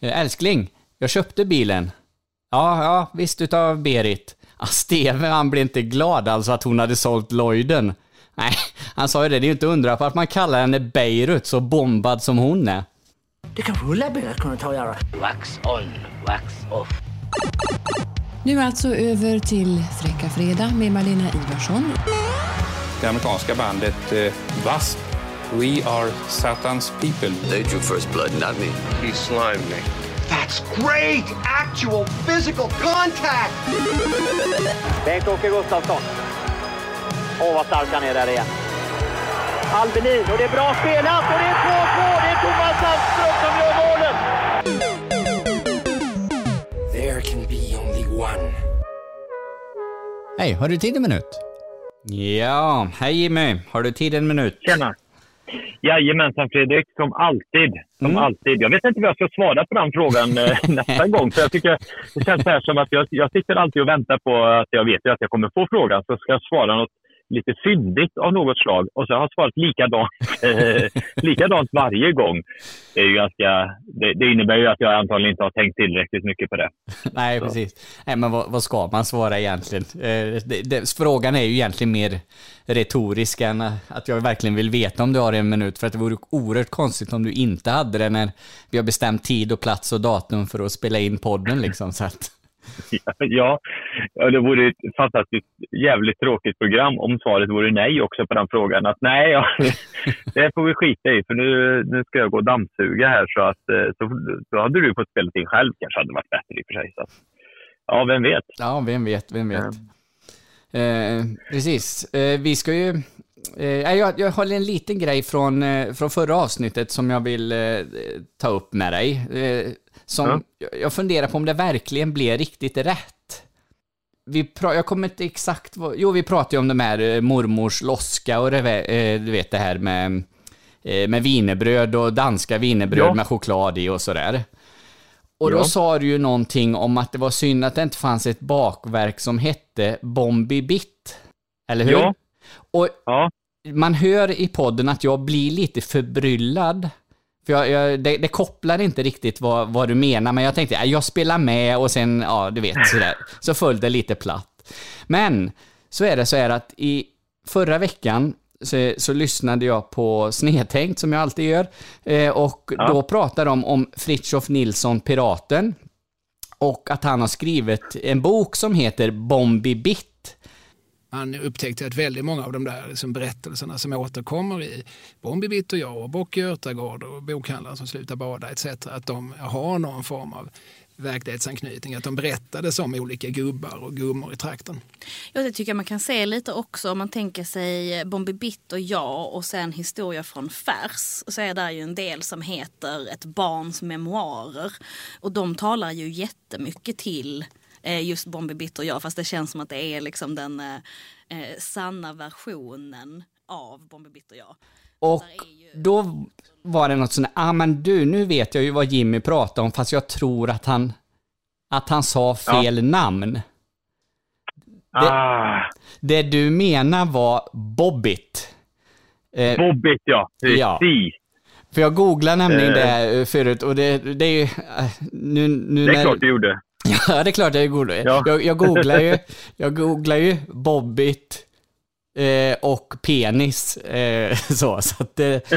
Eh, älskling, jag köpte bilen. Ja, ja, visst utav Berit. Ja, Steve, han blev inte glad alltså att hon hade sålt Lloyden. Nej, han sa ju det, det är ju inte undra på att man kallar henne Beirut, så bombad som hon är. Du kan rulla bilar kan du ta och göra. Wax on, wax off. Nu alltså över till Fräcka Fredag med Malena Ivarsson. Det amerikanska bandet eh, W.A.S.P. We are Satan's people. They drew first blood, not me. He slimed me. That's great! Actual physical contact! Bengt-Åke Gustafsson. Åh, vad stark han är där igen. Albelin, och det är bra spelat och det är 2-2! Det är Thomas Sandström som gör målet! There can be only one. Hej, har du tid en minut? Ja, hej Jimmy. Har du tid en minut? Tjena! Jajamensan Fredrik, som alltid. Som Mm. alltid. Jag vet inte vad jag ska svara på den frågan eh, nästa gång. För jag tycker det känns här som att jag, jag sitter alltid och väntar på att jag vet att jag kommer få frågan. Så ska jag svara något lite fyndigt av något slag. Och så har jag svarat likadant, eh, likadant varje gång. Det, är ju ganska, det, det innebär ju att jag antagligen inte har tänkt tillräckligt mycket på det. Nej, precis. Nej, men vad, vad ska man svara egentligen? Eh, det, det, frågan är ju egentligen mer retorisk än att jag verkligen vill veta om du har en minut. För att det vore oerhört konstigt om du inte hade det när vi har bestämt tid och plats och datum för att spela in podden liksom. Så att, Ja, ja, det vore ett fantastiskt jävligt tråkigt program om svaret vore nej också på den frågan. Att nej, ja, det får vi skita i för nu, nu ska jag gå och dammsuga här så att eh, så, så hade du fått spela in själv kanske hade varit bättre i och för sig. Så. Ja, vem vet? ja, vem vet, vem vet. Eh, precis. Eh, vi ska ju... Eh, jag, jag har en liten grej från, eh, från förra avsnittet som jag vill ta upp med dig. Som jag- Jag funderar på om det verkligen blev riktigt rätt. Vi pra- jag kommer inte exakt vad... Jo, vi pratade ju om de här eh, mormors loska och vä- eh, du vet det här med, eh, med wienerbröd och danska wienerbröd Ja. med choklad i och sådär. Och då Ja. sa du ju någonting om att det var synd att det inte fanns ett bakverk som hette Bombi Bitt. Eller hur? Ja. Och Ja, man hör i podden att jag blir lite förbryllad. För jag, jag, det, det kopplar inte riktigt vad, vad du menar, men jag tänkte ja, jag spelar med och sen, ja du vet sådär. Så föll det lite platt. Men så är det så här att i förra veckan så, så lyssnade jag på Snedtänkt, som jag alltid gör, eh, och då pratade de om Fritiof Nilsson, Piraten, och att han har skrivit en bok som heter Bombi Bitt. Man upptäckte att väldigt många av de där liksom berättelserna som återkommer i Bombi Bitt och jag och Bock i Örtagård och Bokhandlaren som slutar bada etc. Att de har någon form av verklighetsanknytning. Att de berättades om olika gubbar och gummor i trakten. Ja, det tycker jag man kan se lite också om man tänker sig Bombi Bitt och jag och sen historia från Färs. Så är där ju en del som heter Ett barns memoarer. Och de talar ju jättemycket till just Bombi Bitt och jag fast det känns som att det är liksom den eh, eh, sanna versionen av Bombi Bitt och jag. Och ju- då var det något sånt ah men du, nu vet jag ju vad Jimmy pratade om, fast jag tror att han, att han sa fel namn. ah, Det du menar var Bobbit. Eh, Bobbit ja, precis. Ja. för jag googlade nämligen det eh, förut och det, det är ju, eh, nu, nu Det är när, klart du gjorde. Ja, det är klart jag googlar. Ja. Jag, jag googlar ju, jag googlar ju Bobbit eh, och penis. Eh, så, så att det,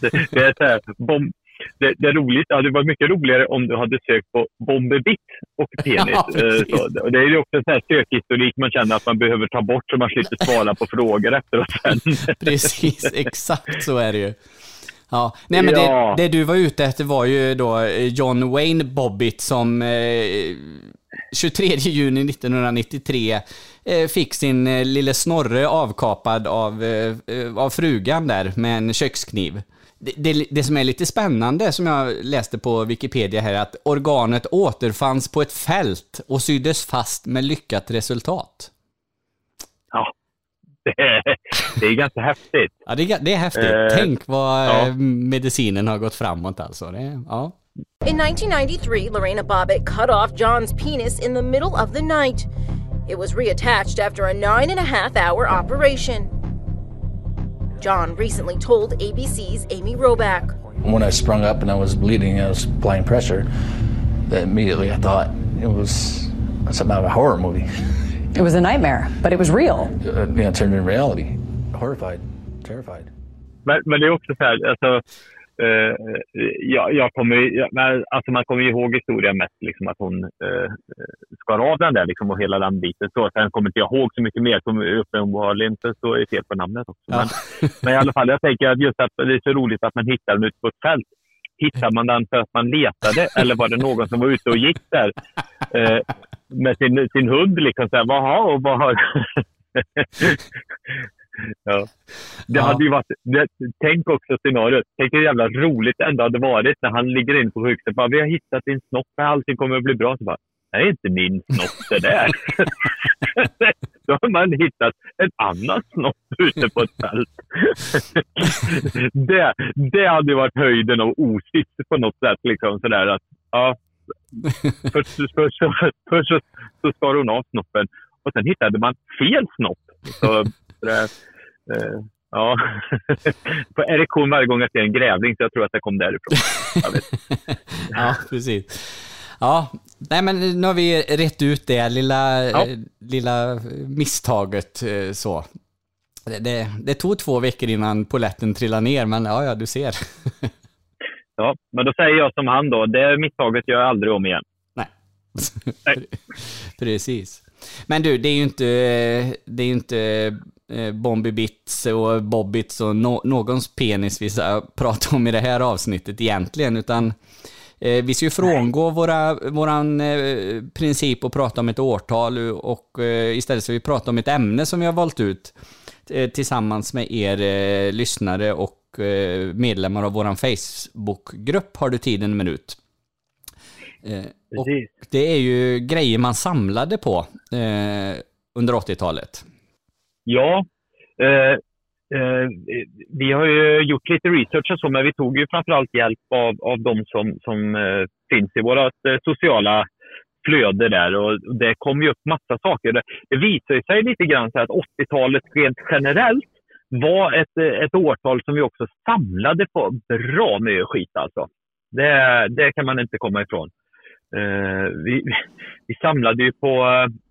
det, det är så här, bom, det, det är roligt. Ja, det var mycket roligare om du hade sökt på Bombebitt och penis. Ja. Eh, så, det är ju också en sån här sökhistorik man känner att man behöver ta bort så man slipper svara på frågor efteråt sen. Precis, exakt så är det ju. Ja, nej men Ja. det, det du var ute efter var ju då eh, John Wayne Bobbitt som eh, 23 juni 1993 eh, fick sin eh, lille snorre avkapad av, eh, eh, av frugan där med en kökskniv. Det, det, det som är lite spännande som jag läste på Wikipedia här är att organet återfanns på ett fält och syddes fast med lyckat resultat. Ja, det, är- det är ganska häftigt. Ja, det, är- det är häftigt. Eh, Tänk vad ja. eh, medicinen har gått framåt alltså. Det, ja. In 1993, Lorena Bobbitt cut off John's penis in the middle of the night. It was reattached after a nine and a half hour operation. John recently told ABC's Amy Roback. when I sprung up and I was bleeding, I was applying pressure. That immediately I thought it was something out of a horror movie. It was a nightmare, but it was real. Uh, yeah, it turned into reality. Horrified, terrified. Men, men det är också så här, alltså, eh, jag, jag kommer, jag, men, alltså man kommer ihåg historien mest, liksom att hon eh, skar av den där liksom, och hela den biten. Så, sen kommer inte jag ihåg så mycket mer, som uppenbarligen så står det fel på namnet också. Men, men i alla fall, jag tänker att just att det är så roligt att man hittar den ute på ett fält. Hittar man den för att man letade eller var det någon som var ute och gick där eh, med sin, sin hund? Liksom, så här, Vaha, och vad har... Ja. Det Ja. hade ju varit, det, tänk också scenariot. Tänk hur jävla roligt det ändå hade varit när han ligger in på sjukhuset. Bara, Vi har hittat din snopp, allting kommer att bli bra. Så bara, det är inte min snopp det där. Då har man hittat en annan snopp ute på ett fält. det, det hade varit höjden av osyft på något sätt. Liksom, sådär att, ja, först, först, så, först så, så skar hon av snoppen och sen hittade man fel snopp. Så, det, eh, ja. På erektion varje gång jag ser en grävling, så jag tror att det kom därifrån. Ja, precis. Ja, nej men nu har vi rätt ut det lilla, Ja. eh, lilla misstaget så. Det, det, det tog två veckor innan poletten trillade ner, men ja, ja, du ser. Ja, men då säger jag som han då, det misstaget gör jag aldrig om igen. Precis. Men du, det är ju inte, det är inte eh, Bombi Bits och Bobbits och no, någons penis vi ska prata om i det här avsnittet egentligen, utan eh, vi ska ju frångå våra, våran eh, princip och prata om ett årtal och istället ska vi prata om ett ämne som vi har valt ut tillsammans med er lyssnare och eh, medlemmar av våran Facebookgrupp Har du tid en minut? Eh, och det är ju grejer man samlade på eh, under 80-talet. Ja, eh, eh, vi har ju gjort lite research och så, men vi tog ju framförallt hjälp av, av de som, som eh, finns i vårt eh, sociala flöde där och det kom ju upp massa saker. Det, det visar sig lite grann så att 80-talet rent generellt var ett, ett årtal som vi också samlade på bra mycket skit alltså. Det, det kan man inte komma ifrån. Eh, vi, vi samlade ju på,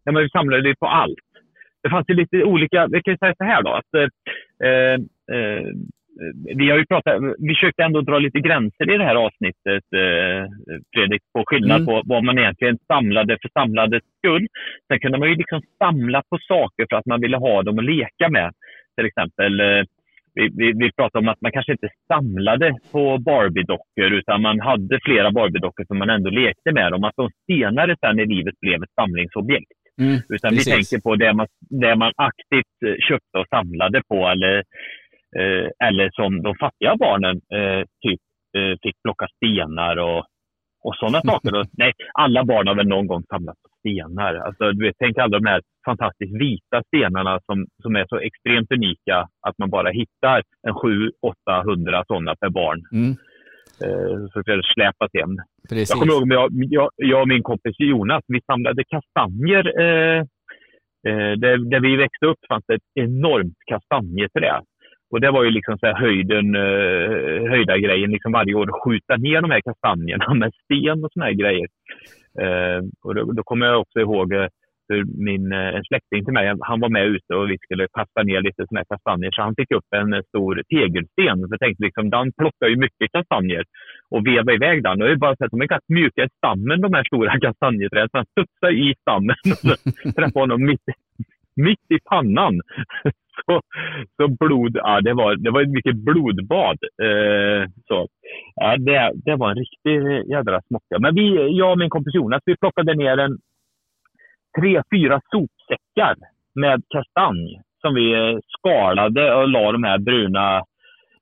ja, men vi samlade ju på allt. Det fanns ju lite olika, vi kan ju säga så här då, att eh, eh, vi har ju pratat, vi försökte ändå dra lite gränser i det här avsnittet, eh, Fredrik, på skillnad Mm. på vad man egentligen samlade för samlandets skull. Sen kunde man ju liksom samla på saker för att man ville ha dem att leka med. Till exempel, eh, vi, vi, vi pratade om att man kanske inte samlade på Barbie-dockor utan man hade flera Barbie-dockor som man ändå lekte med dem. Att de senare sen i livet blev ett samlingsobjekt. Mm, Utan precis. vi tänker på det man, det man aktivt eh, köpte och samlade på eller, eh, eller som de fattiga barnen eh, typ eh, fick plocka stenar och, och sådana saker. Och, nej, alla barn har väl någon gång samlat på stenar. Alltså, du vet, tänk alla de här fantastiskt vita stenarna som, som är så extremt unika att man bara hittar en 700-800 sådana per barn. Mm, Eh, så det släpas hem. precis. Jag kommer ihåg jag, jag, jag och min kompis Jonas, vi samlade kastanjer. Eh, eh, där, där vi växte upp fanns det ett enormt kastanjeträd. Och det var ju liksom så här höjden, eh, höjda grejen liksom varje år, att skjuta ner de här kastanjerna med sten och såna här grejer. Eh, och då, då kommer jag också ihåg eh, hur min, eh, en släkting till mig, han var med ute och vi skulle kasta ner lite såna här kastanjer. Så han fick upp en eh, stor tegelsten. Så jag tänkte liksom, den plockar ju mycket kastanjer och veva iväg den. Och det är bara så att de är ganska mjuka i stammen, de här stora kastanjeträden. Så han studsade i stammen och så träffade honom mitt, mitt i pannan. Så, så blod, ja, det var, det var ett mycket blodbad. Eh, så. Ja, det, det var en riktig jädra smocka. Men vi, jag och min kompis Jonas, vi plockade ner en tre, fyra sopsäckar med kastanj som vi skalade och la de här bruna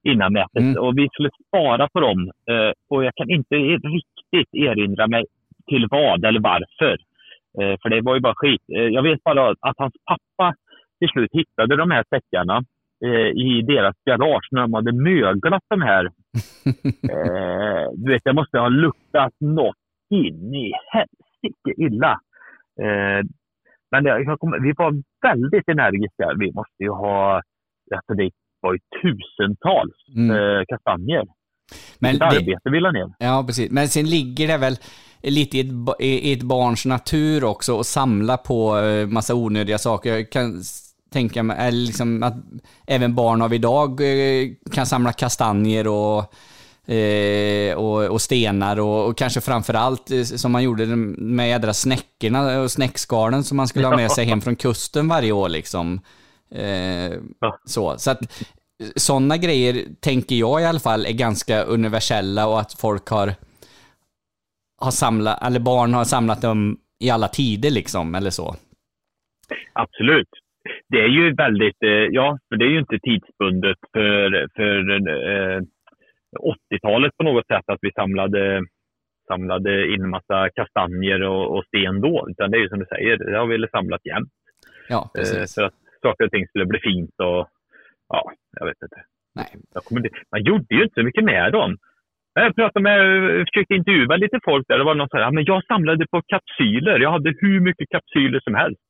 innanmätet. Och vi skulle spara på dem. Eh, och jag kan inte riktigt erinra mig till vad eller varför. Eh, för det var ju bara skit. Eh, jag vet bara att hans pappa till slut hittade de här säckarna eh, i deras garage när de hade möglat de här. Eh, du vet, det måste ha luktat något in i helsike illa. Eh, men det, kommer, vi var väldigt energiska. Vi måste ju ha, alltså det var ju tusentals Mm. eh, kastanjer. Men Ett arbete vill han ner. Ja, precis. Men sen ligger det väl lite i ett, i ett barns natur också att samla på eh, massa onödiga saker. Jag kan tänka mig eller liksom att även barn av idag eh, kan samla kastanjer och, eh, och, och stenar och, och kanske framför allt eh, som man gjorde med jädra snäckorna och snäckskalen som man skulle ha med sig hem från kusten varje år liksom. Eh, så. så att sådana grejer tänker jag i alla fall är ganska universella och att folk har, har samlat, eller barn har samlat dem i alla tider liksom, eller så. Absolut. Det är ju väldigt, eh, ja, för det är ju inte tidsbundet för, för eh, 80-talet på något sätt att vi samlade, samlade in massa kastanjer och, och sten då. Utan det är ju som du säger, det har vi samlat jämt. Ja, Eh, precis. för att saker och ting skulle bli fint och ja, jag vet inte. Nej. Man gjorde ju inte så mycket med dem. Jag pratade med, försökte intervjua lite folk där. Det var någon som sa, ja, men jag samlade på kapsyler. Jag hade hur mycket kapsyler som helst.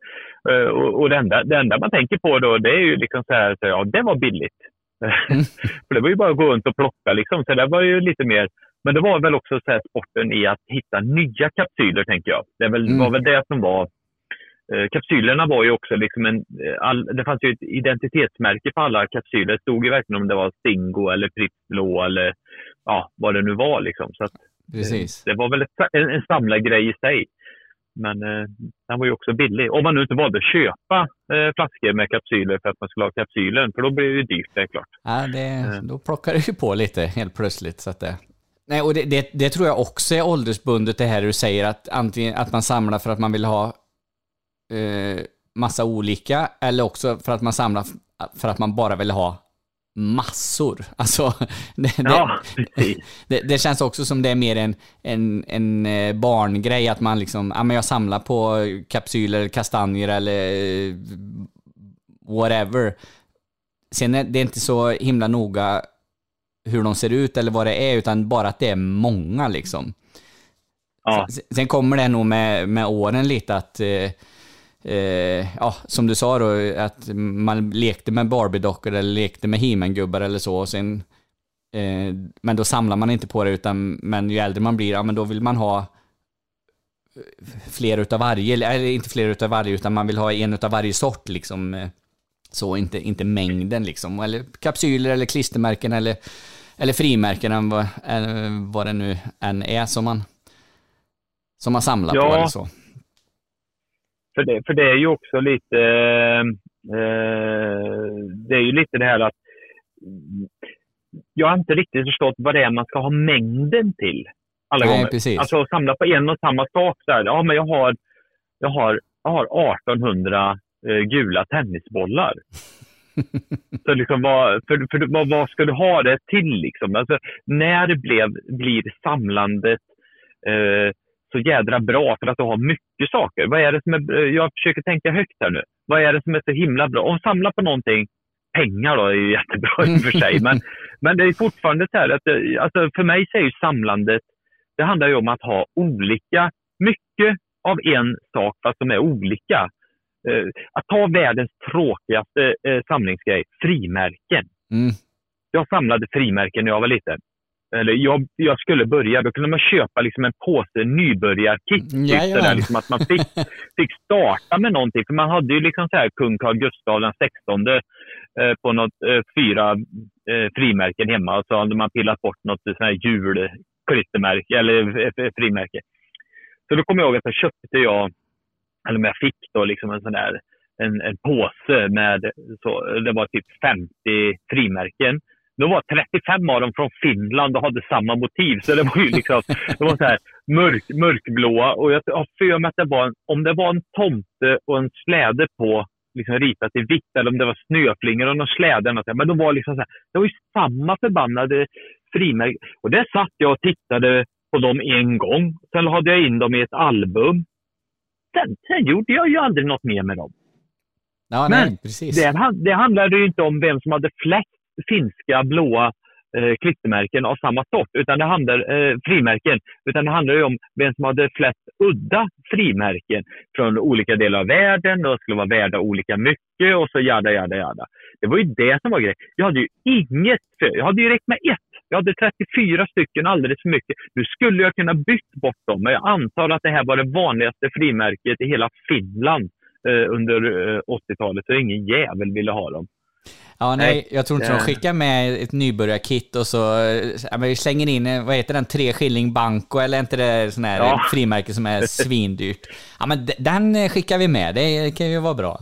Eh, och och det, enda, det enda man tänker på då, det är ju liksom så här, så, ja det var billigt. För det var ju bara att gå runt och plocka liksom. Så det var ju lite mer, men det var väl också så här sporten i att hitta nya kapsyler tänker jag. Det väl, Mm. var väl det som var Eh, kapsylerna var ju också liksom en... eh, All, det fanns ju ett identitetsmärke på alla kapsyler. Det stod ju verkligen om det var Stingo eller Pripps Blå eller ja, vad det nu var. Liksom. Så att, Precis. det var väl ett, en, en samlargrej i sig. Men eh, den var ju också billig. Om man nu inte valde att köpa eh, flaskor med kapsyler för att man skulle ha kapsylen. För då blir det ju dyrt, det är klart. Ja, det, då plockar det ju på lite helt plötsligt. Så att det, nej, och det, det, det tror jag också är åldersbundet det här du säger att antingen att man samlar för att man vill ha eh, massa olika eller också för att man samlar för att man bara vill ha massor. Alltså, det, Ja, det, det, det känns också som det är mer en, en, en eh, barngrej att man liksom, ja men jag samlar på kapsyler, kastanjer eller eh, whatever. Sen är det inte så himla noga hur de ser ut eller vad det är, utan bara att det är många liksom. Ja. Sen, sen kommer det nog med, med åren lite att, eh, eh, ja, som du sa då, att man lekte med Barbie-dockor eller lekte med He-Man-gubbar eller så. Och sen, eh, men då samlar man inte på det, utan men ju äldre man blir, ja men då vill man ha fler utav varje, eller inte fler utav varje, utan man vill ha en utav varje sort liksom. eh, Så, inte, inte mängden liksom. Eller kapsyler eller klistermärken eller, eller frimärken, än vad, än vad det nu än är som man, som man samlar på Ja. eller så. För det, för det är ju också lite... Eh, det är ju lite det här att... Jag har inte riktigt förstått vad det är man ska ha mängden till. Alla Nej, gånger. precis. Alltså samla på en och samma sak. Så här. Ja, men jag har, jag har, jag har 1800 eh, gula tennisbollar. Så liksom vad, för, för, vad, vad ska du ha det till? Liksom? Alltså, när blev, blir samlandet eh, så jädra bra för att du har mycket saker? Vad är det som är, jag försöker tänka högt här nu. Vad är det som är så himla bra? Om samla på någonting, pengar då är ju jättebra i och för sig, men, men det är fortfarande så här att det, alltså för mig så är ju samlandet, det handlar ju om att ha olika, mycket av en sak fast de är olika. Eh, att ta världens tråkigaste eh, samlingsgrej, frimärken. Mm. Jag samlade frimärken när jag var liten. Eller jag, jag skulle börja, då kunde man köpa liksom en påse nybörjarkit. Typ Jajamän. sådär, liksom att man fick, fick starta med någonting. För man hade ju liksom så här kung Carl Gustaf den 16 eh, på något, eh, fyra eh, frimärken hemma. Och så hade man pillat bort något sån här julklittermärke, eller eh, frimärke. Så då kommer jag ihåg att jag köpte jag, eller jag fick då liksom en sån där en, en påse med, så, det var typ 50 frimärken. Då var 35 av dem från Finland och hade samma motiv. Så det var ju liksom, det var så här mörk, mörkblåa. Och jag har för mig att det var, en, om det var en tomte och en släde på, liksom ritat i vitt, eller om det var snöflingor och någon släde. eller något, Men de var liksom så här, det var ju samma förbannade frimärken. Och där satt jag och tittade på dem en gång. Sen hade jag in dem i ett album. Sen, sen gjorde jag ju aldrig något mer med dem. Ja, Men nej, det, det handlade ju inte om vem som hade flest finska blåa eh, klistermärken av samma sort, utan det handlar, eh, frimärken. Utan det handlar ju om vem som hade flest udda frimärken från olika delar av världen och skulle vara värda olika mycket och så jada, jada, jada. Det var ju det som var grejen. Jag hade ju inget, för, jag hade ju räckt med ett Jag hade 34 stycken alldeles för mycket. Nu skulle jag kunna bytt bort dem, men jag antar att det här var det vanligaste frimärket i hela Finland eh, under eh, 80-talet så ingen jävel ville ha dem. Ja, nej, Nej, jag tror inte de det- skickar med ett nybörjarkit och så ja, men vi slänger in, eh, vad heter den, tre skilling banco eller inte det sån här Ja. frimärke som är svindyrt? Ja, men den eh, skickar vi med, det kan ju vara bra.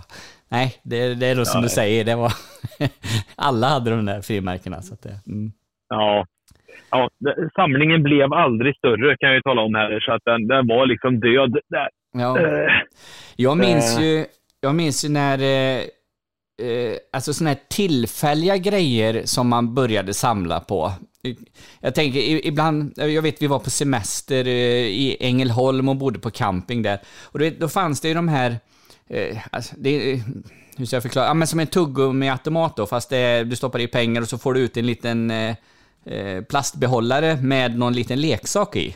Nej, det, det är nog som Ja, du nej. säger, det var... Alla hade de där frimärkena. Så att det, mm. Ja. Ja, samlingen blev aldrig större kan jag ju tala om här, så att den, den var liksom död där. Ja. Eh, Jag minns Eh. ju, jag minns ju när, eh, eh, alltså såna här tillfälliga grejer som man började samla på. Jag tänker ibland, jag vet vi var på semester eh, i Ängelholm och bodde på camping där. Och då, då fanns det ju de här, eh, alltså, det, hur ska jag förklara, ja men som en tuggummi-automat då, fast det, är- du stoppar i pengar och så får du ut en liten eh, eh, plastbehållare med någon liten leksak i.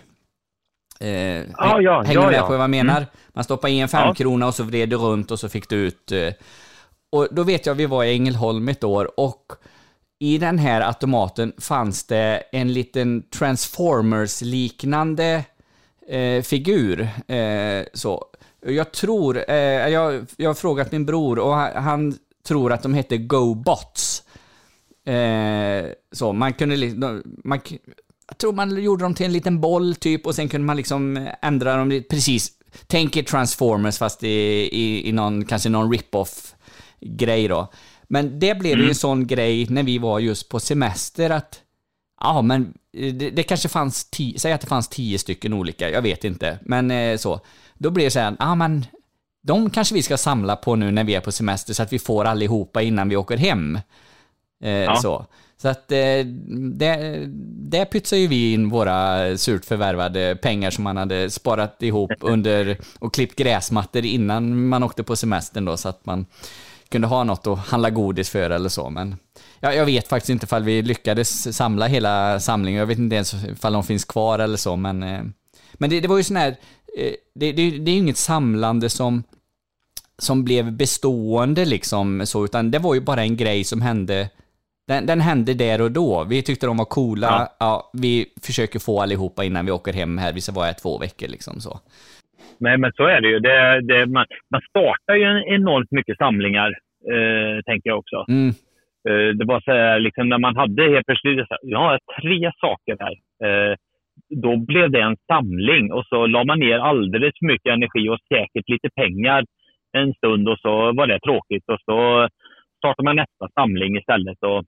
Eh, Ja, ja, hänger ja, du med ja. på vad jag menar? Mm. Man stoppar i en Ja. femkrona och så vred du runt och så fick du ut... Eh, och då vet jag, vi var i Ängelholm ett år och i den här automaten fanns det en liten Transformers-liknande eh, figur. Eh, så. Jag tror, eh, jag, jag har frågat min bror och han, han tror att de hette GoBots. Eh, så, man kunde man, jag tror man gjorde dem till en liten boll typ och sen kunde man liksom ändra dem precis. Tänk er Transformers fast i, i, i någon, kanske någon rip-off grej då. Men det blev ju Mm. en sån grej när vi var just på semester att Ja, men eh, det, det kanske fanns tio, säg att det fanns tio stycken olika, jag vet inte, men eh, så. Då blir det så här, ja men de kanske vi ska samla på nu när vi är på semester så att vi får allihopa innan vi åker hem. Eh, Så. Så att eh, det, det pytsar ju vi in våra surt förvärvade pengar som man hade sparat ihop under och klippt gräsmattor innan man åkte på semestern då så att man kunde ha något att handla godis för eller så. Men ja, jag vet faktiskt inte ifall vi lyckades samla hela samlingen. Jag vet inte ens ifall de finns kvar eller så. Men, eh, men det, det var ju sån här, eh, det, det, det är ju inget samlande som som blev bestående liksom så, utan det var ju bara en grej som hände den, den hände där och då. Vi tyckte de var coola. Ja. vi försöker få allihopa innan vi åker hem här. Vi ska vara här två veckor liksom så. Nej, men så är det ju. Det, det, man, man startar ju en enormt mycket samlingar, eh, tänker jag också. Mm. Eh, det var så här, liksom, när man hade helt plötsligt, så här, jag har tre saker här. Eh, då blev det en samling och så la man ner alldeles för mycket energi och säkert lite pengar en stund och så var det tråkigt och så startade man nästa samling istället. Och,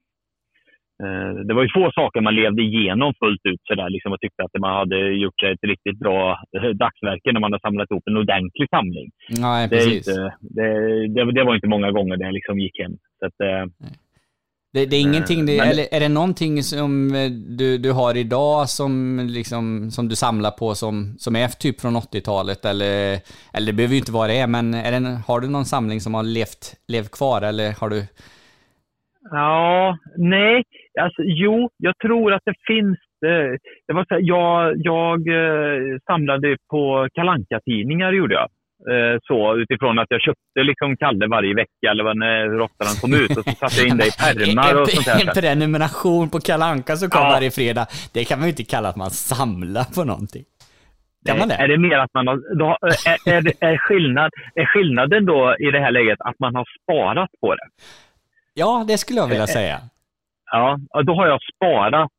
det var ju få saker man levde igenom fullt ut så där, liksom, och tyckte att man hade gjort ett riktigt bra eh, dagsverke när man har samlat ihop en ordentlig samling. Nej, Det, inte, det, det, det var inte många gånger det liksom gick hem. Så att, eh, Det, det är ingenting, det, men- eller är det någonting som eh, du, du har idag som, liksom, som du samlar på som, som är typ från 80-talet? Eller, eller det behöver ju inte vara det, men är det, har du någon samling som har levt, levt kvar? Eller har du... Ja, nej. Alltså, jo, jag tror att det finns. eh, Det var så här, jag jag eh, samlade på kalanka tidningar gjorde jag. Eh, Så utifrån att jag köpte liksom Kalle varje vecka eller när, hur ofta han kom ut och så satte jag in det i pärmar och sånt En där. prenumeration på Kalanka som kom Ja. varje fredag. Det kan man ju inte kalla att man samlar på någonting. Kan man det? Är det mer att man har, då, är, är, är, skillnad, är skillnaden då i det här läget att man har sparat på det? Ja, det skulle jag vilja Eh, säga. Ja, då har jag sparat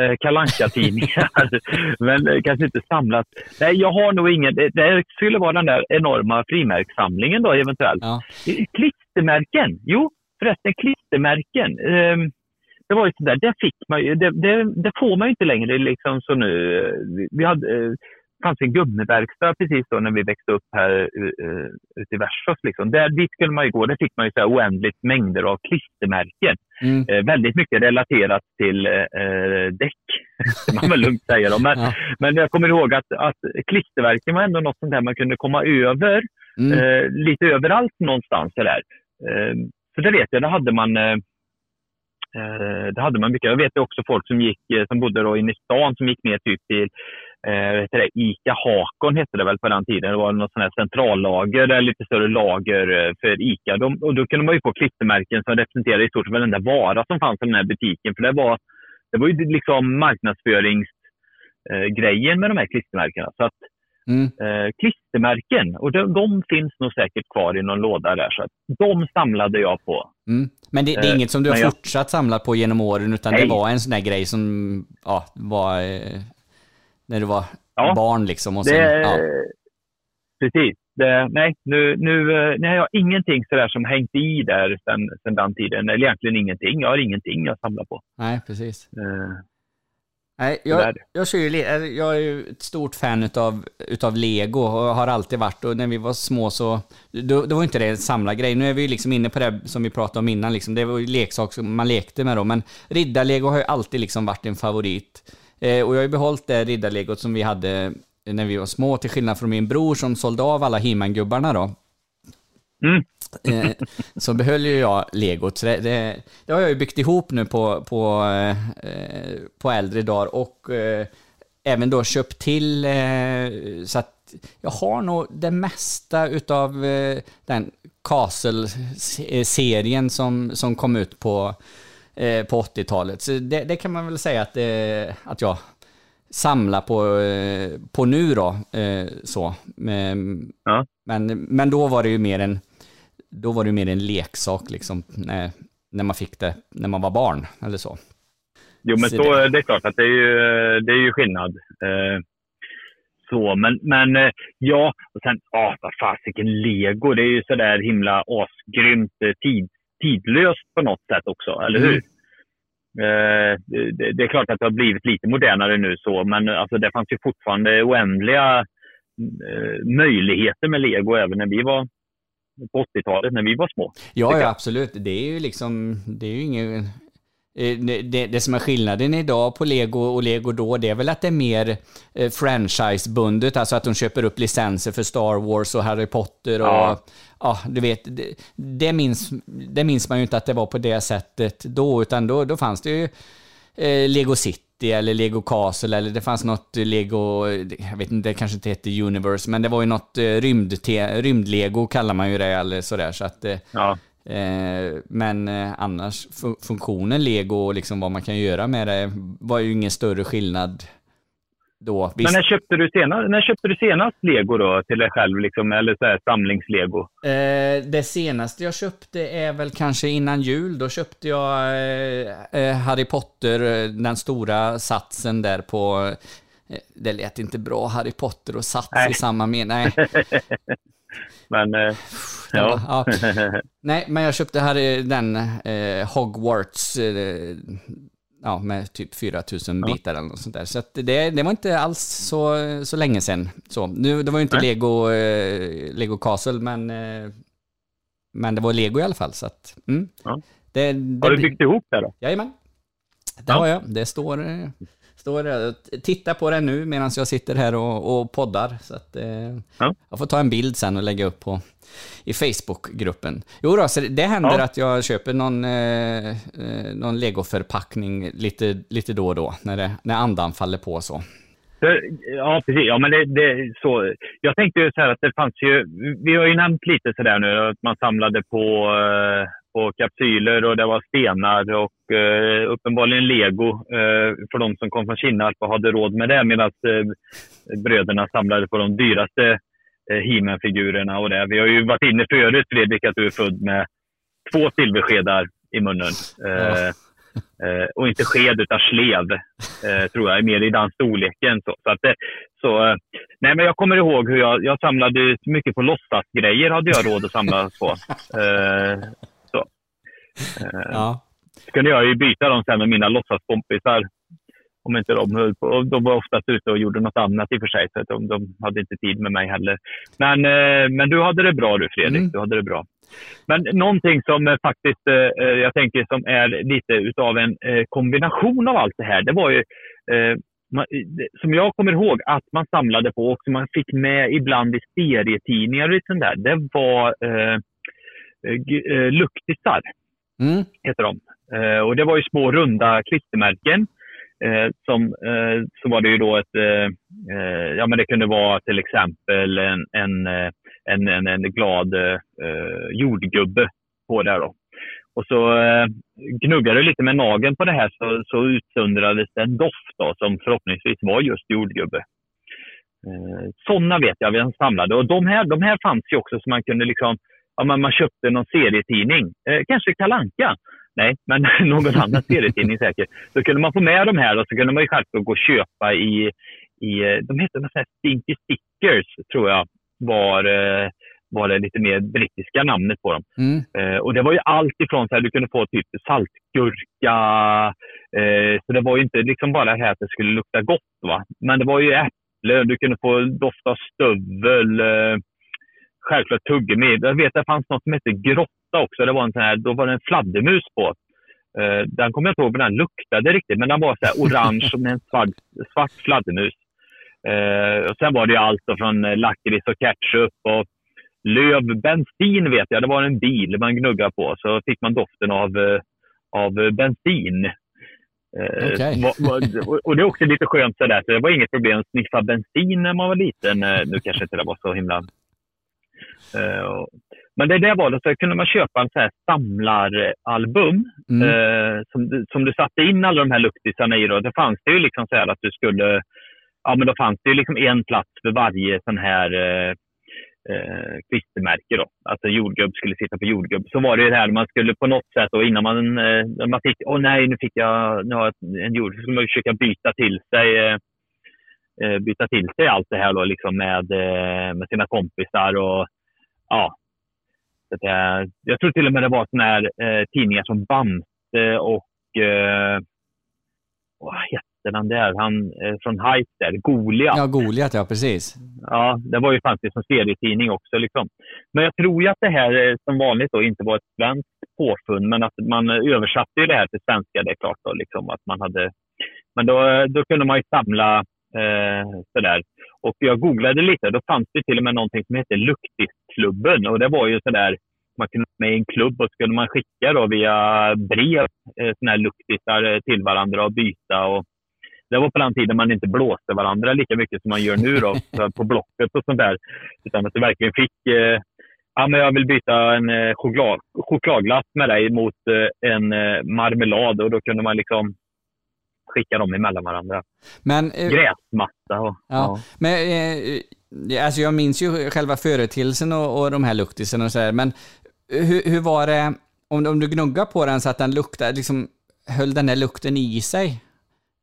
eh, kalanka tidningar men eh, kanske inte samlat. Nej, jag har nog ingen. Det, det skulle vara den där enorma frimärkssamlingen då eventuellt. Ja. Klistermärken, jo förresten klistermärken. Eh, det var ju sådär, det fick man ju, det, det, det får man ju inte längre liksom så nu. eh, Vi, hade, eh, fanns en gummiverkstad precis då när vi växte upp här uh, ute i Värsås. Liksom. Där, dit skulle man ju gå. Där fick man ju så här oändligt mängder av klistermärken. Mm. Eh, väldigt mycket relaterat till eh, däck, kan man väl lugnt säga. Då. Men, men jag kommer ihåg att, att klisterverken var ändå något sånt där man kunde komma över Mm. eh, lite överallt någonstans. Där. Eh, så det vet jag, det hade man det hade man mycket. Jag vet också folk som gick, som bodde då inne i stan som gick ner typ till eh, heter det, Ica Hakon hette det väl på den tiden. Det var något sånt här centrallager, eller lite större lager eh, för Ica. De, och då kunde man ju få klistermärken som representerade i stort sett varenda vara som fanns i den här butiken. För det var det var ju liksom marknadsföringsgrejen med de här klistermärkena. Så att, Mm. eh, klistermärken, och de, de finns nog säkert kvar i någon låda där. Så att de samlade jag på. Mm. Men det, det är Eh, inget som du har jag- fortsatt samla på genom åren, utan det Nej. var en sån där grej som ja, var eh, när du var Ja. barn liksom. Och sen, Det, ja. Precis. Det, nej, nu, nu, eh, nu har jag ingenting sådär som hängt i där sen, sen den tiden. Eller egentligen ingenting. Jag har ingenting jag samlar på. Nej, precis. Eh, Nej, jag, jag, kör jag är ju ett stort fan utav, utav Lego och har alltid varit. Och när vi var små så, då, då var inte det en samlargrej. Nu är vi ju liksom inne på det som vi pratade om innan. Liksom. Det var ju leksak som man lekte med då. Men riddarlego har ju alltid liksom varit en favorit. Eh, och jag har ju behållit det riddarlegot som vi hade när vi var små, till skillnad från min bror som sålde av alla He-Man-gubbarna då. Eh, så behöll ju jag legot. Så det, det, det har jag ju byggt ihop nu på, på, eh, på äldre dagar och eh, även då köpt till eh, så att jag har nog det mesta utav eh, den Castle-serien som, som kom ut på, eh, på 80-talet. Så det, det kan man väl säga att, eh, att jag samlar på, eh, på nu då. Eh, så. Men, men, men då var det ju mer en, då var det mer en leksak liksom, när, när man fick det när man var barn eller så. Jo, men Så så, det- det är klart att det är ju, det är ju skillnad. Eh, så, men, men ja, och sen, ja, vad fasiken, lego, det är ju sådär himla asgrymt eh, tid, tidlöst på något sätt också, eller hur? Eh, det, det är klart att det har blivit lite modernare nu så, men eh, alltså, det fanns ju fortfarande oändliga eh, möjligheter med lego även när vi var på 80-talet, när vi var små. Ja, ja, absolut. Det är ju liksom, det är ju ingen... eh, Det, det, det som är skillnaden idag på Lego och Lego då, det är väl att det är mer eh, franchisebundet, alltså att de köper upp licenser för Star Wars och Harry Potter och... Ja, Ja. du vet, det, det, minns, det minns man ju inte att det var på det sättet då, utan då, då fanns det ju eh, Lego City eller Lego Castle eller det fanns något Lego, jag vet inte, det kanske inte hette Universe, men det var ju något eh, rymd, rymdlego kallar man ju det eller sådär. Så att, eh, Ja. Eh, men eh, annars, fu- funktionen Lego och liksom vad man kan göra med det var ju ingen större skillnad då. Men när köpte, du senast, när köpte du senast lego då till dig själv, liksom, eller så här, samlingslego? Eh, det senaste jag köpte är väl kanske innan jul. Då köpte jag Harry Potter, den stora satsen där på... Det lät inte bra, Harry Potter och sats Nej. i samma mening. Men, Ja, ja. Nej, men jag köpte här den eh, Hogwarts eh, ja, med typ 4000 Ja. bitar eller något sånt där. Så det, det var inte alls så, så länge sedan. Så, nu, det var ju inte Nej. Lego, eh, Lego Castle, men, eh, men det var Lego i alla fall. Så att, mm. Ja. det, det Har du byggt ihop det då? Jajamän. Det Ja. har jag. Det står, eh, står där. Titta på det nu medan jag sitter här och, och poddar. Så att, eh, Jag får ta en bild sen och lägga upp på, i Facebookgruppen. Jo då, så det, det händer Ja. att jag köper någon, eh, eh, någon legoförpackning lite, lite då och då, när, det, när andan faller på så. Ja, precis. Ja, men det, det, så. Jag tänkte ju så här att det fanns ju... Vi har ju nämnt lite sådär nu att man samlade på, på kapsyler och det var stenar och eh, uppenbarligen lego eh, för de som kom från Kinnarp och hade råd med det medan eh, bröderna samlade på de dyraste eh, He-Man-figurerna och det. Vi har ju varit inne förut, Fredrik, att du är född med två silverskedar i munnen. Eh, Eh, och inte sked utan slev, eh, tror jag, mer i den storleken. Så, så att, så, nej, men jag kommer ihåg hur jag, jag samlade mycket på låtsasgrejer, hade jag råd att samla på. Eh, Ja. så kunde jag ju byta dem sen med mina låtsaskompisar. Om inte de höll på. De var oftast ute och gjorde något annat i och för sig, så att de, de hade inte tid med mig heller. Men, eh, men du hade det bra du Fredrik, du hade det bra. Men någonting som eh, faktiskt, jag tänker som är lite utav en kombination av allt det här, det var ju som jag kommer ihåg att man samlade på och som man fick med ibland i serietidningar och sånt där, det var eh, luktisar Mm. heter de. Eh, och det var ju små runda klistermärken. Eh, som, eh, så var det ju då ett, eh, eh ja men det kunde vara till exempel en, en, eh, en, en, en glad eh, jordgubbe på det då. Och så eh, gnuggade du lite med nageln på det här så, så utsöndrades det en doft då, som förhoppningsvis var just jordgubbe. Eh, sådana vet jag vi samlade. Och de här, de här fanns ju också så man kunde liksom, ja, man, man köpte någon serietidning. Eh, kanske Kalanka. Nej, men någon annan serietidning säkert. Så kunde man få med de här och så kunde man ju självklart gå och köpa i, i eh, de hette något sånt Stinky Stickers, tror jag var, eh, var det lite mer brittiska namnet på dem. Mm. Eh, och det var ju allt ifrån så här, du kunde få typ saltgurka, eh, så det var ju inte liksom bara det här att det skulle lukta gott. Va? Men det var ju äpple, du kunde få doft av stövel, eh, självklart tuggummi. Jag vet att det fanns något som hette grotta också. Det var en sån här, då var det en fladdermus på. Eh, den kommer jag inte ihåg vad den luktade riktigt, men den var så här orange med en svart, svart fladdermus. Eh, och sen var det ju allt från eh, lakrits och ketchup och löv. Bensin vet jag, det var en bil man gnuggade på. Så fick man doften av, av bensin. Va- och- det är också lite skönt sådär, så det var inget problem att sniffa bensin när man var liten. Nu kanske inte det var så himla... Eh, Men det där var det, så kunde man köpa en så här samlaralbum Mm. eh, som, som du satte in alla de här luktisarna i. Då. Det fanns det ju liksom så här att du skulle... Ja, men då fanns det ju liksom en plats för varje sån här eh, eh, klistermärke. Då. Alltså jordgubb skulle sitta på jordgubb. Så var det ju det här, man skulle på något sätt då, innan man, eh, man fick, åh nej, nu fick jag, nu har jag en jordgubb, så skulle man försöka byta till sig eh, byta till sig allt det här då, liksom med, eh, med sina kompisar. och ja. Så eh, jag tror till och med det var såna här eh, tidningar som Bamse och eh, vad hette den där? Han eh, från Hype där, Goliat. Ja, Goliat, ja precis. Ja, det var ju faktiskt som serietidning också. Liksom. Men jag tror ju att det här eh, som vanligt då inte var ett svenskt påfund, men att man eh, översatte ju det här till svenska, det är klart. Då, liksom, att man hade... Men då, då kunde man ju samla eh, Eh, sådär. Och jag googlade lite, då fanns det till och med någonting som hette Luktisklubben. Och det var ju sådär, man kunde vara med i en klubb och så kunde man skicka då via brev eh, såna här luktisar eh, till varandra och byta. Och det var på den tiden man inte blåste varandra lika mycket som man gör nu då, på Blocket och sånt där. Utan att du verkligen fick, eh, ja men jag vill byta en eh, choklad, chokladglass med dig mot en marmelad och då kunde man liksom skicka dem emellan varandra. Men, eh, Gräsmatta och... Ja, men eh, alltså jag minns ju själva företeelsen och, och de här luktisarna och så här, men hur, hur var det om, om du gnuggar på den så att den luktade, liksom höll den där lukten i sig?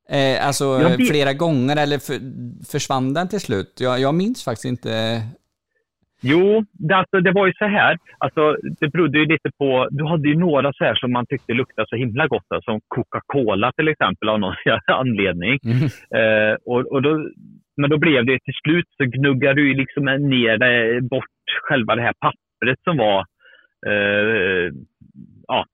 Eh, alltså Jag vet- flera gånger eller för, försvann den till slut? Jag, jag minns faktiskt inte. Jo, det, alltså, det var ju så här. Alltså, det berodde ju lite på... Du hade ju några så här som man tyckte luktade så himla gott. då, Som Coca-Cola till exempel av någon anledning. Eh, och, och då, men då blev det till slut så gnuggade du liksom ner det, bort själva det här pappret som var... Eh, ja.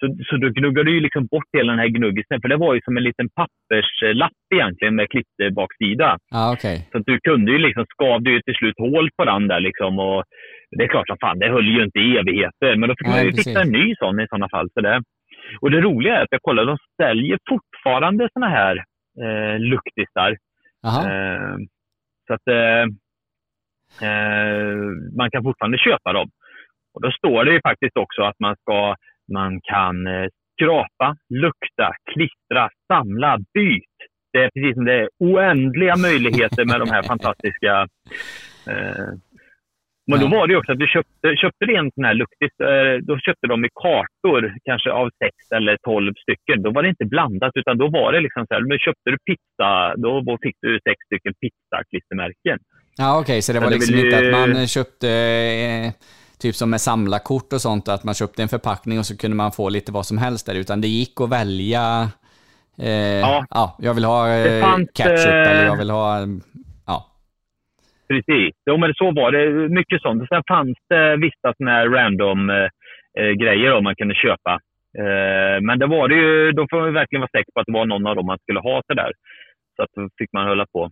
Så, så då gnuggade du ju liksom bort hela den här gnuggisen. För det var ju som en liten papperslapp egentligen med klitterbaksida. Ja, okej. Så att du kunde ju liksom, skavde ju till slut hål på den där liksom. Och det är klart som fan, det höll ju inte i evigheter. Men då fick Nej, man ju precis. fixa en ny sån i sådana fall. Så det. Och det roliga är att jag kollade, de säljer fortfarande såna här eh, luktisar. Eh, så att eh, eh, man kan fortfarande köpa dem. Och då står det ju faktiskt också att man ska, man kan eh, skrapa, lukta, klistra, samla, byt. Det är precis som det är oändliga möjligheter med de här fantastiska eh, men då var det ju också att du köpte, köpte en sån här luktis, eh, då köpte de i kartor, kanske av sex eller tolv stycken. Då var det inte blandat, utan då var det liksom så här, men köpte du pizza, då fick du sex stycken pizzaklistermärken. Ja, okej, så det var det liksom vill inte ju- att man köpte, eh, typ som med samlarkort och sånt, att man köpte en förpackning och så kunde man få lite vad som helst där, utan det gick att välja, eh, ja. Ja. jag vill ha eh, fanns, ketchup eh, eller jag vill ha, ja. Precis. Jo, men så var det. Mycket sånt. Sen fanns det vissa såna här random eh, eh, grejer då man kunde köpa. Eh, men det var det ju, då får man verkligen vara säker på att det var någon av dem man skulle ha så där. Så att då fick man hålla på.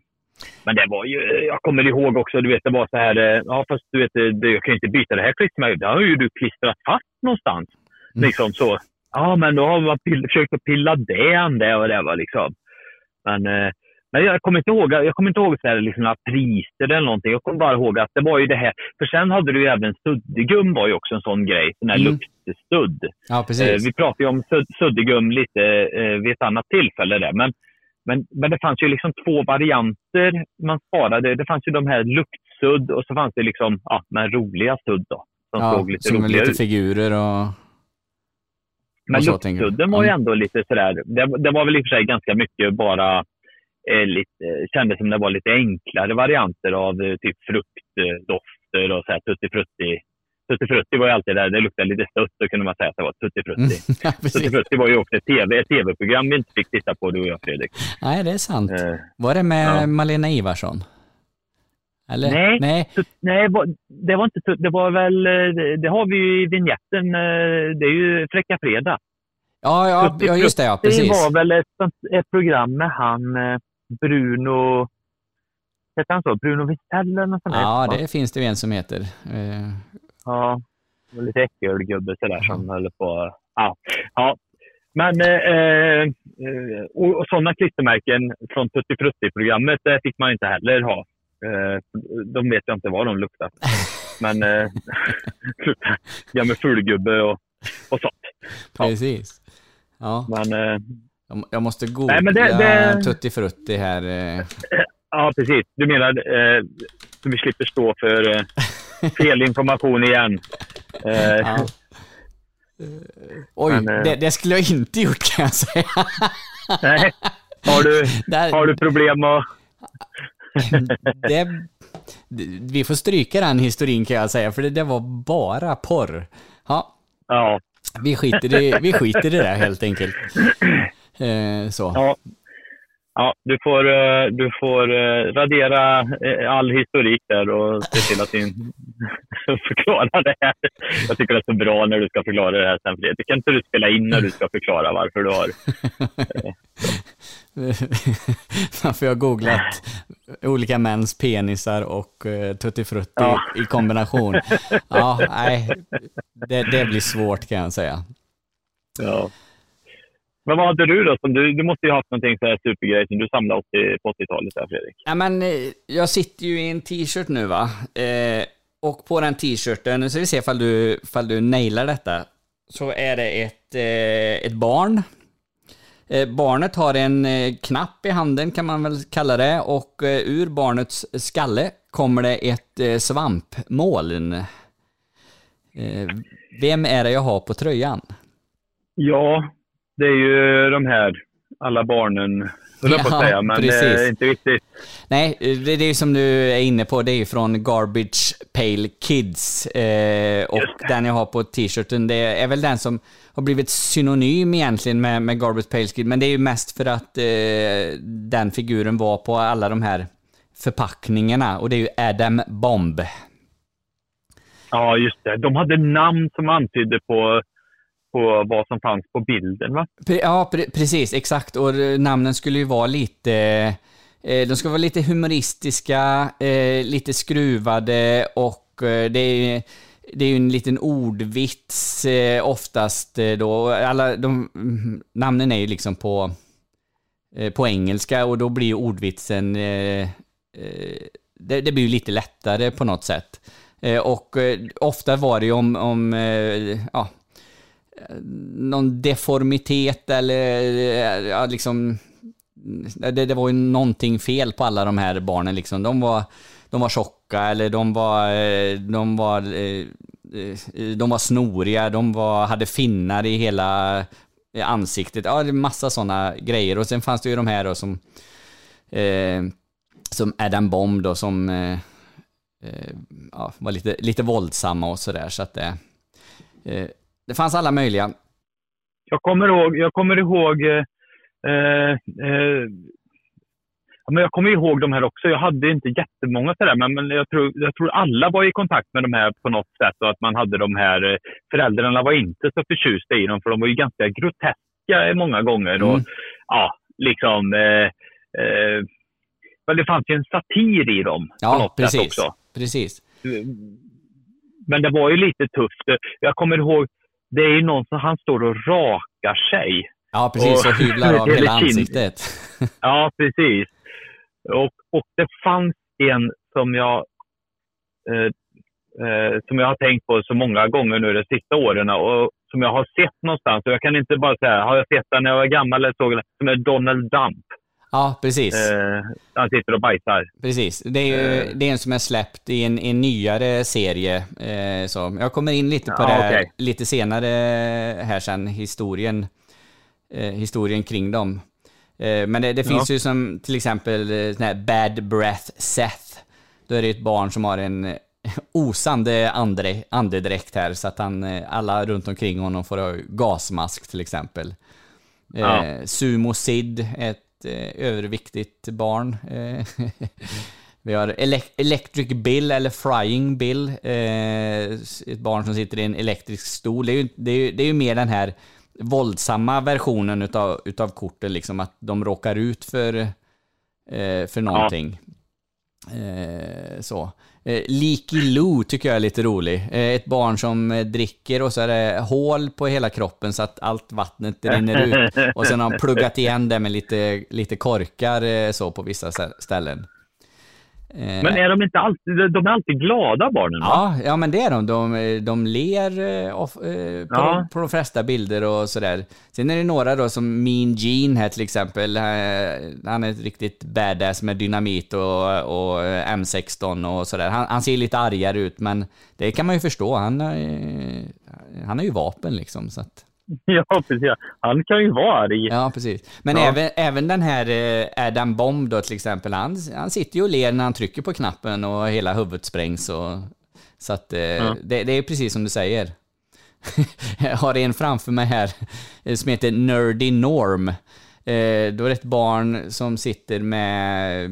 Men det var ju, jag kommer ihåg också, du vet det var så här, eh, ja fast du vet, eh, jag kan ju inte byta det här klistermärket. Det har ju du klistrat fast någonstans. Liksom så. Ja, men då har man pill, försökt att pilla den det och det var liksom. Men, eh, Men jag kommer inte ihåg, jag kommer inte ihåg så här, liksom, några priser eller någonting. Jag kommer bara ihåg att det var ju det här. För sen hade du ju även suddgum var ju också en sån grej. Sån här Mm. luktstudd. Ja, precis. Vi pratade ju om sud suddgum lite eh, vid ett annat tillfälle där. Men, men, men det fanns ju liksom två varianter man sparade. Det fanns ju de här luktsudd och så fanns det liksom ja, men roliga sudd då. Som ja, såg lite som roliga lite ut. figurer och... Men luktsudden var ju ändå lite sådär, det, det var väl i och för sig ganska mycket bara, eh, lite, eh, kändes som det var lite enklare varianter av eh, typ fruktdofter och så här tutti frutti. Tutti frutti var ju alltid där, det luktade lite stött, då kunde man säga att det var tutti frutti. Ja, tutti frutti var ju också ett, TV, ett tv-program vi inte fick titta på du och jag Fredrik. Nej, det är sant. Eh, Var det med ja. Malena Ivarsson? Eller? Nej, Nej. tut- nej, det var inte det var väl, eh, det- det har vi ju i vignetten, eh, det är ju Fräcka Fredag. Ja, ja, Tutti ja, just det, ja, precis. var väl ett, ett program med han eh, Bruno, hette han så? Bruno Wisell eller något sånt Ja, det finns det ju en som heter. Ja, lite äckelgubbe sådär som höll på. Ja, ja. Men eh, eh, och, och sådana klistermärken från Tutti Frutti-programmet det fick man inte heller ha. Eh, de vet jag inte vad de luktar. Men eh, ja, med fulgubbe och, och sånt. Precis. Ja. Men, eh, Jag- måste googla Nej, det- det- Tutti Frutti här. eh. ja, precis. Du menar eh, så vi slipper stå för eh, fel information igen. Eh, Ja. Oj, Men, eh, det, det skulle jag inte gjort kan jag säga. Nej. Har du, Där- har du problem att... det, vi får stryka den historien kan jag säga, för det, det var bara porr. Ja, Ja. vi skiter i, vi skiter i det helt enkelt. Eh, så. Ja. Ja, du får, eh, du får eh, radera eh, all historik där och se till att din förklara det här. Jag tycker det är så bra när du ska förklara det här sen Fredrik. Kan inte du spela in när du ska förklara varför du har... Varför jag har googlat olika mäns penisar och uh, Tutti Frutti Ja. i kombination. Ja, nej, det, det blir svårt kan jag säga. Ja. Men vad hade du då? Du, du måste ju ha haft någonting så här supergrej som du samlade 80, på 80-talet där Fredrik. Ja, men eh, jag sitter ju i en t-shirt nu va. Eh, och på den t-shirten, nu ska vi se ifall du, ifall du nailar detta, så är det ett, eh, ett barn. Eh, barnet har en eh, knapp i handen kan man väl kalla det och ur barnets skalle kommer det ett svampmoln. Vem är det jag har på tröjan? Ja, det är ju de här alla barnen, höll jag på att säga, men precis. eh, inte riktigt. Nej, det, det är ju som du är inne på, det är ju från Garbage Pale Kids. Eh, och den jag har på t-shirten, det är väl den som har blivit synonym egentligen med, med Garbage Pale Kids. Men det är ju mest för att eh, den figuren var på alla de här förpackningarna. Och det är ju Adam Bomb. Ja, just det. De hade namn som antydde på, på vad som fanns på bilden, va? Ja, pre- precis, exakt. Och namnen skulle ju vara lite... Eh, de ska vara lite humoristiska, eh, lite skruvade och eh, det är, det är ju en liten ordvits oftast då. Alla de, mm, namnen är ju liksom på, på engelska och då blir ju ordvitsen... Det, det blir ju lite lättare på något sätt. Och ofta var det ju om, om ja, någon deformitet eller eh, ja, liksom... Det, det var ju någonting fel på alla de här barnen liksom. De var, de var tjocka eller de var, eh, de var, eh, de var snoriga, de var, hade finnar i hela ansiktet. Ja, det är massa sådana grejer. Och sen fanns det ju de här då som, eh, som Adam Bomb då som eh, ja, var lite, lite våldsamma och sådär. Så att det, eh, det fanns alla möjliga. Jag kommer ihåg, jag kommer ihåg eh, eh, eh, men jag kommer ihåg de här också. Jag hade inte jättemånga sådär, men, men jag, tror, jag tror alla var i kontakt med de här på något sätt och att man hade de här, eh, föräldrarna var inte så förtjusta i dem för de var ju ganska groteska många gånger. Och, Mm. ja, liksom, eh, eh, men det fanns ju en satir i dem på Ja, sätt precis. också. precis. Men det var ju lite tufft. Jag kommer ihåg, det är ju någon som han står och rakar sig. Ja, precis. Och hyvlar av hela ansiktet. ja, precis. Och, och det fanns en som jag, eh, eh, som jag har tänkt på så många gånger nu de sista åren och som jag har sett någonstans. Och jag kan inte bara säga, har jag sett den när jag var gammal eller såg den? Som är Donald Dump. Ja, precis. Eh, han sitter och bajsar. Precis. Det är ju Eh. det är en som är släppt i en, en nyare serie. Eh, så. Jag kommer in lite på Ja, det här okej. lite senare här sen, historien, eh, historien kring dem. Eh, men det, det Ja. finns ju som till exempel eh, sån här Bad Breath Seth. Då är det ett barn som har en eh, osande andre, andedräkt här så att han, eh, alla runt omkring honom får ha gasmask till exempel. Ja. Eh, Sumo Sid, ett eh, överviktigt barn. Eh, vi har Elec- Electric Bill, eller Frying Bill, eh, ett barn som sitter i en elektrisk stol. Det är ju, det är ju, det är ju mer den här våldsamma versionen utav, utav kortet, liksom att de råkar ut för, för någonting. Eh, så. Eh, Leaky Lou tycker jag är lite rolig. Eh, ett barn som eh, dricker och så är det hål på hela kroppen så att allt vattnet rinner ut. Och sen har han pluggat igen det med lite, lite korkar eh, så på vissa ställen. Eh, Men är de inte alltid, de är alltid glada barnen? va? Ja, ja men det är de. De, de ler eh, of, eh, på, Ja. de, på de flesta bilder och sådär. Sen är det några då som Mean Gene här till exempel. Han är ett riktigt badass med dynamit och, och eh, M16 och sådär. Han, han ser lite argare ut men det kan man ju förstå. Han, han har ju vapen liksom. Så att. Ja, precis. Han kan ju vara arg. Ja, precis. Men Ja. även, även den här eh, Adam Bomb då till exempel, han, han sitter ju och ler när han trycker på knappen och hela huvudet sprängs. Och, så att eh, det, det är precis som du säger. Jag har en framför mig här eh, som heter Nerdy Norm. Eh, då är det ett barn som sitter med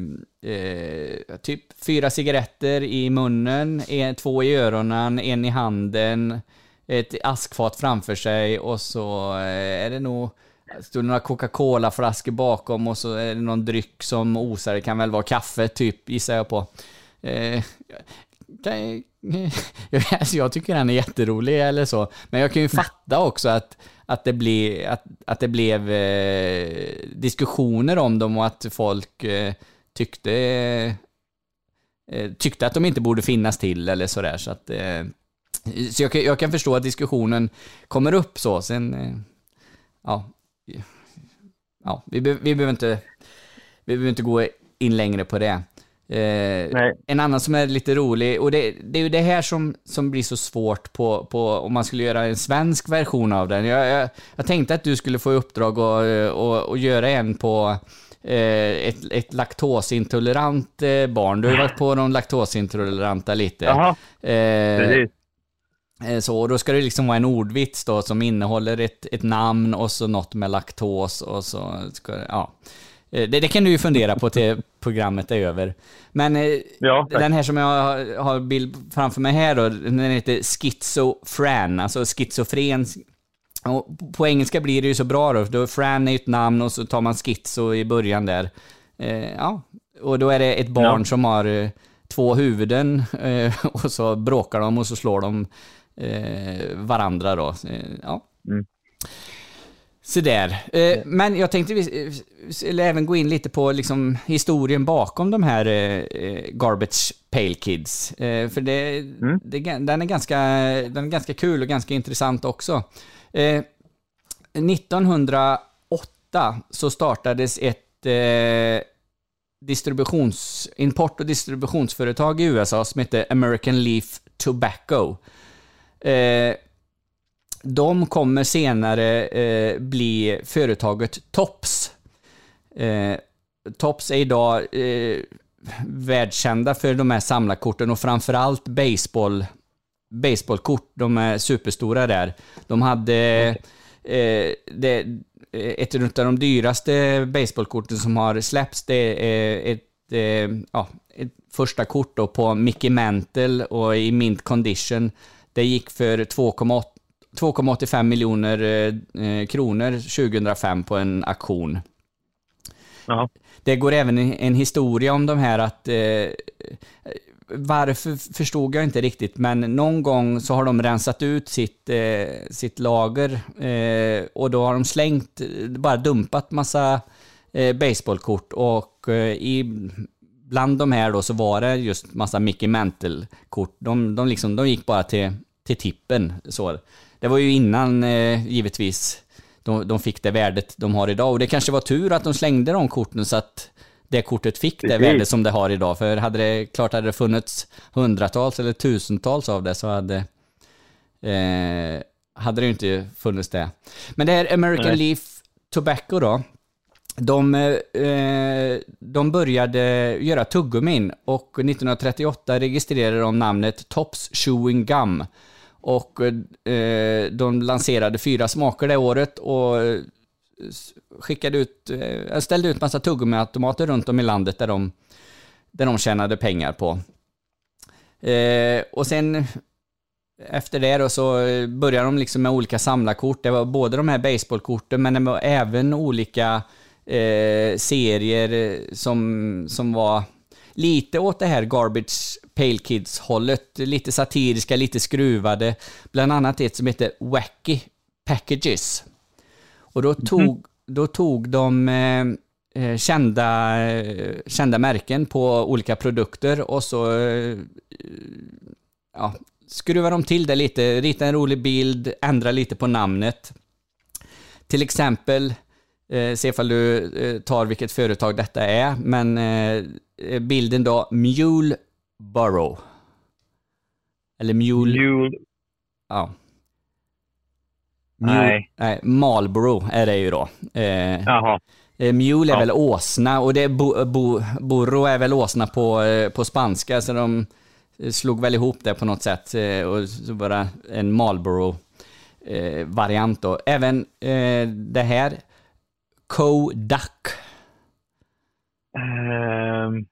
eh, typ fyra cigaretter i munnen, en, två i öronen, en i handen, ett askfat framför sig och så eh, är det nog står det några Coca-Cola-flaskor bakom och så är det någon dryck som osar. Det kan väl vara kaffe, typ, gissar jag på. Eh, kan, alltså jag tycker den är jätterolig eller så. Men jag kan ju fatta också att, att, det, blir, att, att det blev eh, diskussioner om dem och att folk eh, tyckte, eh, tyckte att de inte borde finnas till eller sådär. Så, att, eh, så jag, kan, jag kan förstå att diskussionen kommer upp så. Sen, eh, ja, ja vi, be, vi behöver inte vi behöver inte gå in längre på det. Eh, en annan som är lite rolig, och det, det är ju det här som, som blir så svårt på, på om man skulle göra en svensk version av den. Jag, jag, jag tänkte att du skulle få i uppdrag att och, och göra en på eh, ett, ett laktosintolerant eh, barn. Du har ju varit på de laktosintoleranta lite. Jaha, Eh, precis. Eh, Så, och då ska det liksom vara en ordvits då som innehåller ett, ett namn och så något med laktos och så ska det, ja. Eh, Det, det kan du ju fundera på till programmet är över. Men eh, Ja, den här som jag har- bild framför mig här då, den heter schizofren, alltså schizofren. Och på engelska blir det ju så bra då, då Fran är ju ett namn och så tar man schizo i början där. Ja, och då är det ett barn Ja. som har två huvuden och så bråkar de och så slår de varandra då. Eh, ja. Mm. Så där. Eh, men jag tänkte vi eh, skulle även gå in lite på liksom, historien bakom de här eh, eh, Garbage Pale Kids. Eh, för det, det, den, är ganska, den är ganska kul och ganska intressant också. Eh, 1908 så startades ett eh, distributions, import och distributionsföretag i USA som heter American Leaf Tobacco. Eh, de kommer senare eh, bli företaget Tops. Eh, Tops är idag eh, världskända för de här samlarkorten och framförallt baseball, baseballkort. De är superstora där. De hade eh, det, ett av de dyraste baseballkorten som har släppts. Det är ett, eh, ja, ett första kort på Mickey Mantle och i mint condition. Det gick för 2,8 2,85 miljoner eh, kronor 2005 på en auktion. Ja. Det går även en historia om de här att eh, varför förstod jag inte riktigt, men någon gång så har de rensat ut sitt, eh, sitt lager eh, och då har de slängt, bara dumpat massa eh, baseballkort och eh, i, bland de här då så var det just massa Mickey Mantle-kort. De, de, liksom, de gick bara till, till tippen. Så. Det var ju innan, eh, givetvis, de, de fick det värdet de har idag. Och det kanske var tur att de slängde de korten så att det kortet fick det värde som det har idag. För hade det, klart hade det funnits hundratals eller tusentals av det så hade, eh, hade det ju inte funnits det. Men det här American Nej. Leaf Tobacco då, de, eh, de började göra tuggummin och 1938 registrerade de namnet Tops Chewing Gum. Och eh, de lanserade fyra smaker det året och skickade ut, eh, ställde ut massa tuggummiautomater runt om i landet där de, där de tjänade pengar på. Eh, och sen efter det då så började de liksom med olika samlarkort. Det var både de här baseballkorten men det var även olika eh, serier som, som var lite åt det här Garbage Pale Kids-hållet. Lite satiriska, lite skruvade. Bland annat ett som heter Wacky Packages. Och då tog, då tog de eh, eh, kända, eh, kända märken på olika produkter och så eh, ja, skruvar de till det lite, rita en rolig bild, ändra lite på namnet. Till exempel, eh, se ifall du eh, tar vilket företag detta är, men bilden då, Mule Burrow. Eller Mule... Mule. Ja. Nej. Nej, Marlboro är det ju då. Eh, Jaha. eh, Mule är Ja. väl åsna och det är bo, bo, burro är väl åsna på, eh, på spanska, så de eh, slog väl ihop det på något sätt. Eh, och så det en Marlboro-variant då. Även eh, det här, Kodak. Ehm,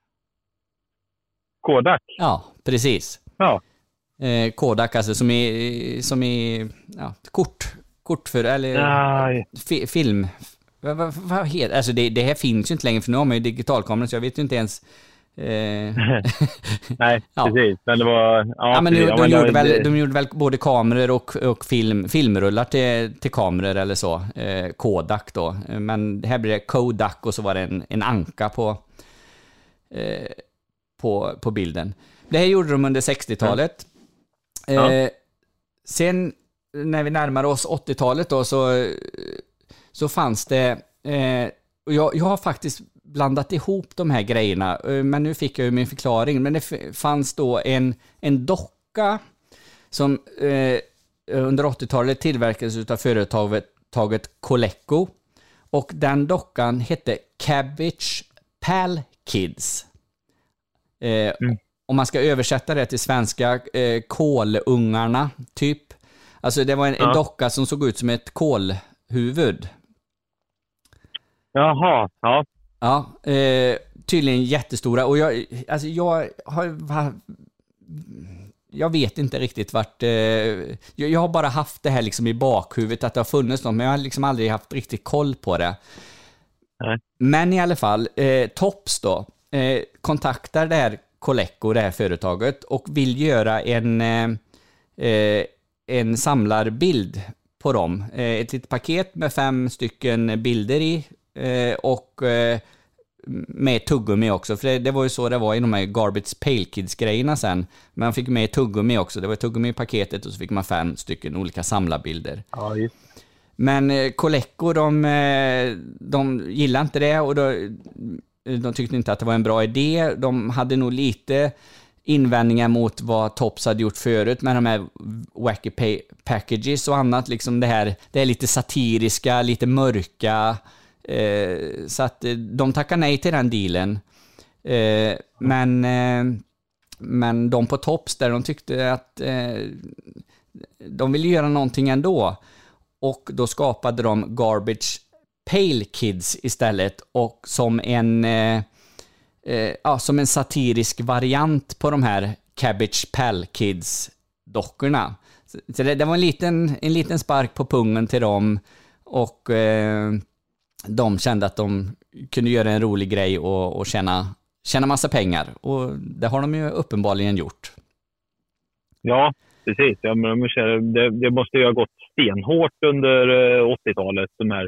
Kodak. Ja, precis. Ja. Eh, Kodak alltså som i, som i ja, kort, kort för, eller Nej. fi, film. Vad, vad, vad heter, alltså det, det här finns ju inte längre för nu har man ju digitalkamera så jag vet ju inte ens Nej, Ja. precis. Men det var... Ja, Ja, men de, det- gjorde väl, de gjorde väl både kameror och, och film, filmrullar till, till kameror eller så. Eh, Kodak då. Eh, Men här blir det Kodak och så var det en, en anka på, eh, på, på bilden. Det här gjorde de under 60-talet. Ja. Eh, sen när vi närmar oss 80-talet då så, så fanns det, eh, och jag, jag har faktiskt blandat ihop de här grejerna, eh, men nu fick jag ju min förklaring. Men det fanns då en, en docka som eh, under 80-talet tillverkades av företaget taget Coleco. Och den dockan hette Cabbage Pal Kids. Eh, Om man ska översätta det till svenska, eh, kolungarna, typ. Alltså det var en, en Ja. docka som såg ut som ett kolhuvud. Jaha, ja. Ja, eh, tydligen jättestora. Och jag, alltså jag har... Jag vet inte riktigt vart... Eh, jag, jag har bara haft det här liksom i bakhuvudet, att det har funnits något, men jag har liksom aldrig haft riktigt koll på det. Nej. Men i alla fall, eh, Tops då, eh, kontaktar det här Coleco, det här företaget, och vill göra en, eh, eh, en samlarbild på dem. Eh, ett litet paket med fem stycken bilder i eh, och med tuggummi också, för det, det var ju så det var i de här Garbage Pale Kids-grejerna sen. Man fick med tuggummi också, det var tuggummi i paketet och så fick man fem stycken olika samlarbilder. Ja, just Men eh, Coleco, de, eh, de gillade inte det och då, de tyckte inte att det var en bra idé. De hade nog lite invändningar mot vad Tops hade gjort förut med de här wacky pay packages och annat. Liksom det här, det är lite satiriska, lite mörka. Eh, så att eh, de tackar nej till den dealen. Eh, men, eh, men de på Tops där, de tyckte att eh, de ville göra någonting ändå. Och då skapade de Garbage Pale Kids istället och som en, eh, eh, ja, som en satirisk variant på de här Cabbage Pal Kids-dockorna. Så, så det, det var en liten, en liten spark på pungen till dem och eh, de kände att de kunde göra en rolig grej och, och tjäna, tjäna massa pengar. Och det har de ju uppenbarligen gjort. Ja, precis. Ja, men det, det måste ju ha gått stenhårt under eh, 80-talet, de här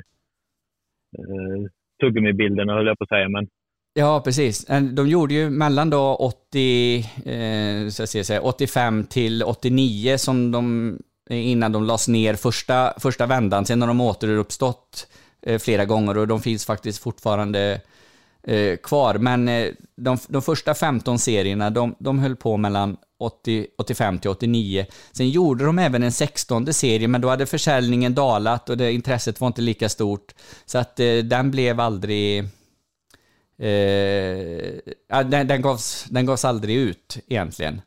eh, tuggummi-bilderna höll jag på att säga. Men Ja, precis. Eh, De gjorde ju mellan då 80, eh, så jag säga, 85 till 89 som de, eh, innan de lades ner första, första vändan. Sen har de återuppstått eh, Eh, flera gånger och de finns faktiskt fortfarande eh, kvar. Men eh, de, de första 15 serierna, de, de höll på mellan 80, 85 till 89. Sen gjorde de även en 16 serie, men då hade försäljningen dalat och det, intresset var inte lika stort. Så att eh, den blev aldrig... Eh, den, den, gavs, den gavs aldrig ut egentligen.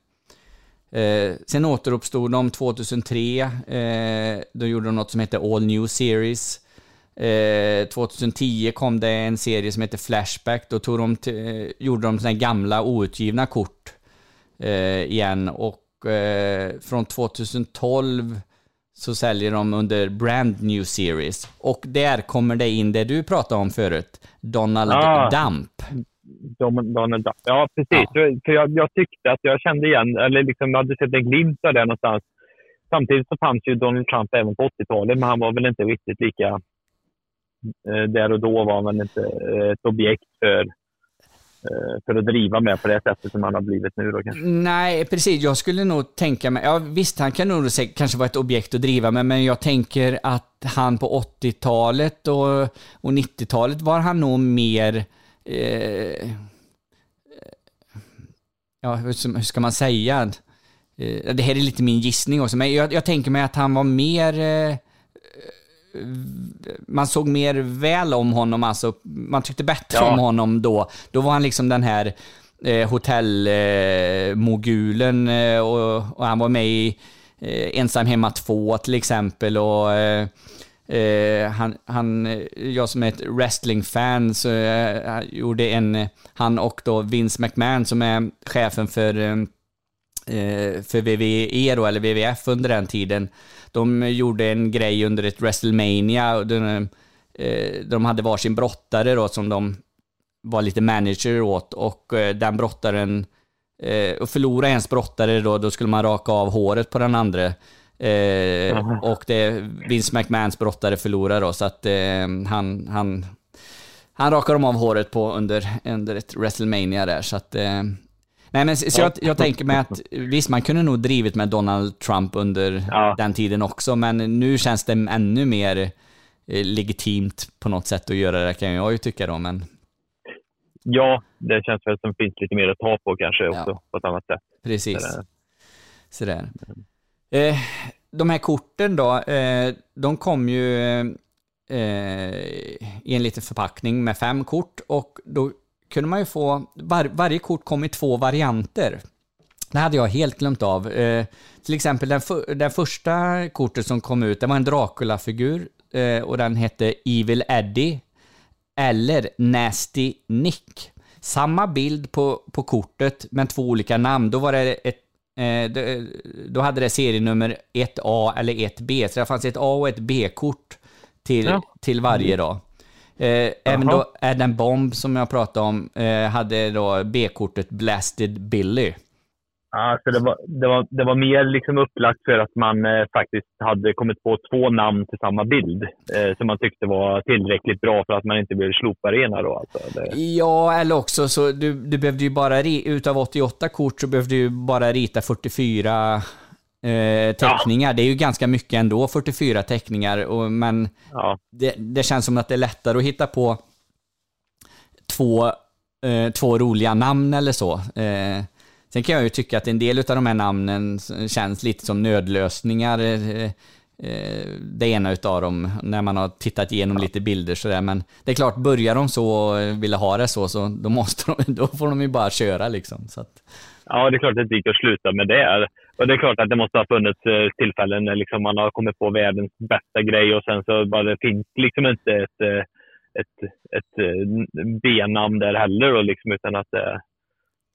Eh, sen återuppstod de 2003. Eh, då gjorde de något som hette All New Series. Eh, 2010 kom det en serie som heter Flashback. Då tog de till, eh, gjorde de här gamla outgivna kort eh, igen. Och eh, från 2012 så säljer de under Brand New Series. Och där kommer det in det du pratade om förut. Donald Ah. Dump. Donald Duck. Ja, precis. För- För jag, jag tyckte att jag kände igen, eller liksom hade sett en glimt av det någonstans. Samtidigt så fanns ju Donald Trump även på 80-talet, men han var väl inte riktigt lika... Eh, där och då var han väl inte eh, ett objekt för, eh, för att driva med på det sättet som han har blivit nu då kanske. Nej, precis. Jag skulle nog tänka mig, ja visst han kan nog kanske vara ett objekt att driva med, men jag tänker att han på 80-talet och, och 90-talet var han nog mer, eh, ja hur, hur ska man säga? Eh, det här är lite min gissning också, men jag, jag tänker mig att han var mer eh, man såg mer väl om honom, alltså man tyckte bättre Ja. om honom då. Då var han liksom den här eh, hotellmogulen eh, och, och han var med i eh, Ensam hemma 2 till exempel och eh, eh, han, han, eh, jag som är ett wrestlingfan så eh, gjorde en, han och då Vince McMahon som är chefen för för WWE då, eller WWF under den tiden. De gjorde en grej under ett WrestleMania. och De, eh, de hade varsin brottare då som de var lite manager åt och eh, den brottaren, eh, och förlora ens brottare då, då skulle man raka av håret på den andra. Eh, och det, Vince McMahons brottare förlorar då, så att eh, han, han, han rakar dem av håret på under, under ett WrestleMania där, så att eh, Nej men så jag, jag tänker mig att visst man kunde nog drivit med Donald Trump under den tiden också men nu känns det ännu mer eh, legitimt på något sätt att göra det kan jag ju tycka då men Ja, det känns väl som finns lite mer att ta på kanske också på ett annat sätt. precis. Sådär. Sådär. Eh, de här korten då, eh, de kom ju eh, i en liten förpackning med fem kort och då kunde man ju få, var, varje kort kom i två varianter. Det hade jag helt glömt av. Eh, till exempel den, för, den första kortet som kom ut, det var en Dracula-figur eh, och den hette Evil Eddie eller Nasty Nick. Samma bild på, på kortet, men två olika namn. Då var det ett eh, då, hade det serienummer 1A eller 1B, så det fanns ett A och ett B-kort till, Ja. till varje då. Eh, även då Adam Bomb som jag pratade om eh, hade då B-kortet Blasted Billy. Ja, så det var, det var, det var mer liksom upplagt för att man eh, faktiskt hade kommit på två namn till samma bild eh, som man tyckte var tillräckligt bra för att man inte ville slopa det ena då. Alltså. Det, Ja, eller också så du, du behövde ju bara, utav 88 kort så behövde du bara rita 44 eh, teckningar. Det är ju ganska mycket ändå, 44 teckningar, och, men det, det känns som att det är lättare att hitta på två, eh, två roliga namn eller så. Eh, sen kan jag ju tycka att en del av de här namnen känns lite som nödlösningar. Eh, eh, det ena utav dem, när man har tittat igenom lite bilder sådär. Men det är klart, börjar de så och vill ha det så, så då, måste de, då får de ju bara köra liksom. Så att, ja, det är klart att det inte gick att sluta med det. Och det är klart att det måste ha funnits eh, tillfällen när liksom man har kommit på världens bästa grej och sen så bara det finns liksom inte ett, eh, ett, ett, eh, B-namn där heller då, liksom, utan att det...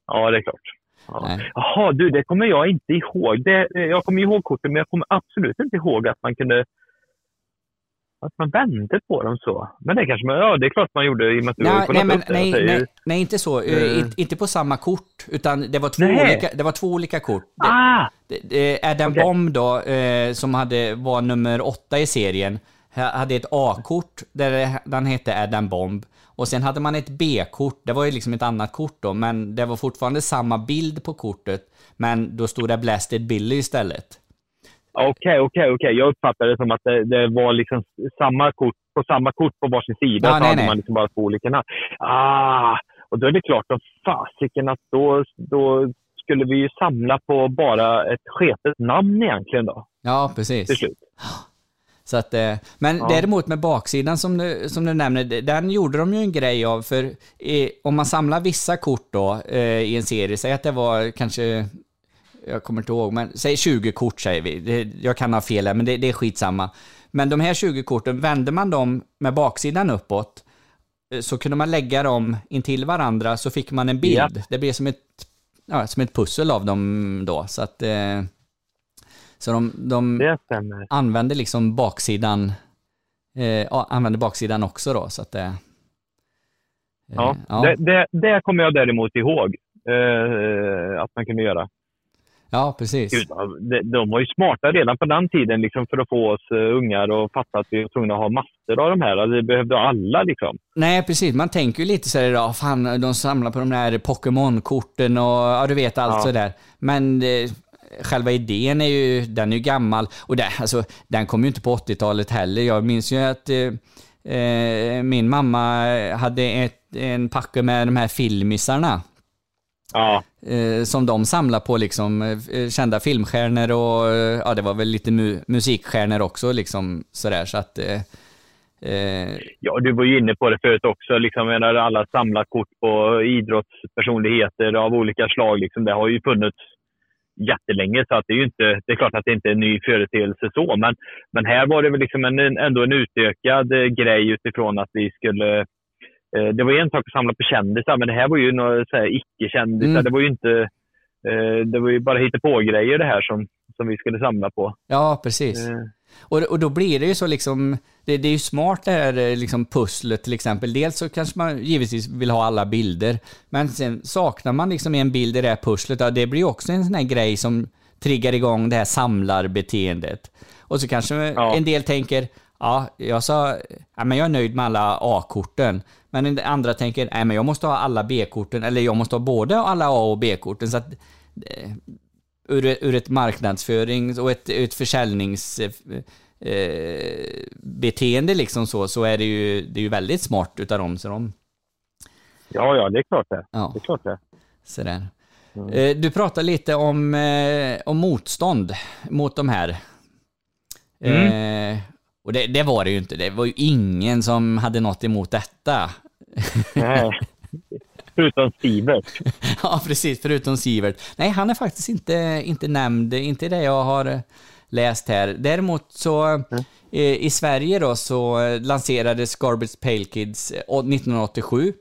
Ja, det är klart. Ja. Jaha, du, det kommer jag inte ihåg. Det, jag kommer ihåg korten, men jag kommer absolut inte ihåg att man kunde Att man vände på dem så. Men det kanske man, ja det är klart man gjorde i och med att du Nej, nej, men, nej, nej, nej, inte så. Eh, Mm. inte- Inte på samma kort, utan det var två, Nej. olika, det var två olika kort. Ah! det, det, Adam Okej. Bomb då, eh, som hade, var nummer åtta i serien, ha- hade ett A-kort där den hette Adam Bomb. Och sen hade man ett B-kort, det var ju liksom ett annat kort då, men det var fortfarande samma bild på kortet, men då stod det Blasted Billy istället. Okej, okej, okej. Jag uppfattade det som att det, det var liksom samma kort, på samma kort på varsin sida. Ja, så nej, hade nej. man liksom bara två olika namn. Ah! Och då är det klart som fasiken att då, då skulle vi ju samla på bara ett sketet namn egentligen då. Ja, precis. Till slut. Så att, eh, men Ja. däremot med baksidan som du, som du nämner, den gjorde de ju en grej av, för eh, om man samlar vissa kort då eh, i en serie, säg att det var kanske, jag kommer inte ihåg, men säg 20 kort säger vi, det, jag kan ha fel här, men det, det är skitsamma. Men de här 20 korten, vände man dem med baksidan uppåt, eh, så kunde man lägga dem intill varandra, så fick man en bild. Ja. Det blev som ett, ja, som ett pussel av dem då, så att eh, så de, de använder liksom baksidan, eh, ja, använder baksidan också då, så att eh, Ja, ja. Det, det, det kommer jag däremot ihåg eh, att man kunde göra. Ja, precis. Gud, de, var ju smarta redan på den tiden liksom, för att få oss eh, ungar att fatta att vi var tvungna att ha massor av de här. Alltså, det behövde alla liksom. Nej, precis. Man tänker ju lite så här idag, fan, de samlar på de där Pokémon-korten och ja, du vet allt Ja. sådär. Men eh, själva idén är ju, den är ju gammal. Och det, alltså, den kom ju inte på 80-talet heller. Jag minns ju att eh, eh, min mamma hade ett, en packe med de här filmisarna. Ja. Eh, som de samlar på liksom, eh, eh, kända filmstjärnor och ja, det var väl lite mu- musikstjärnor också liksom sådär så att eh, Ja, du var ju inne på det förut också. Liksom, alla samlar kort på idrottspersonligheter av olika slag. Liksom, det har ju funnits jättelänge, så att det är ju inte, det är klart att det inte är en ny företeelse så, men, men här var det väl liksom en, ändå en utökad grej utifrån att vi skulle det var en sak att samla på kändisar, men det här var ju några icke-kändisar. Mm. Det var ju inte, eh, det var ju bara hitta på grejer det här som, som vi skulle samla på. ja precis. Eh, Och, och då blir det ju så liksom, det, det är ju smart det här eh, liksom pusslet till exempel. Dels så kanske man givetvis vill ha alla bilder, men sen saknar man liksom en bild i det här pusslet, ja, det blir ju också en sån här grej som triggar igång det här samlarbeteendet. Och så kanske en del tänker, ja, jag sa, ja, men jag är nöjd med alla A-korten. Men en andra tänker, nej men jag måste ha alla B-korten, eller jag måste ha både alla A och B-korten. Så att, eh, ur, ur ett marknadsförings och ett, ett försäljnings eh, beteende liksom så, så är det ju, det är ju väldigt smart utav dem. Så de, ja, ja, det är klart det. Ja. Det är klart det. sådär. Eh, du pratar lite om, eh, om motstånd mot de här. Eh, och det, det var det ju inte. Det var ju ingen som hade något emot detta. Nej. Förutom Sivert. ja, precis. Förutom Sivert. Nej, han är faktiskt inte, inte nämnd, inte det jag har eh, läst här. Däremot så eh, i Sverige då så eh, lanserades Garbage Pale Kids eh, 1987.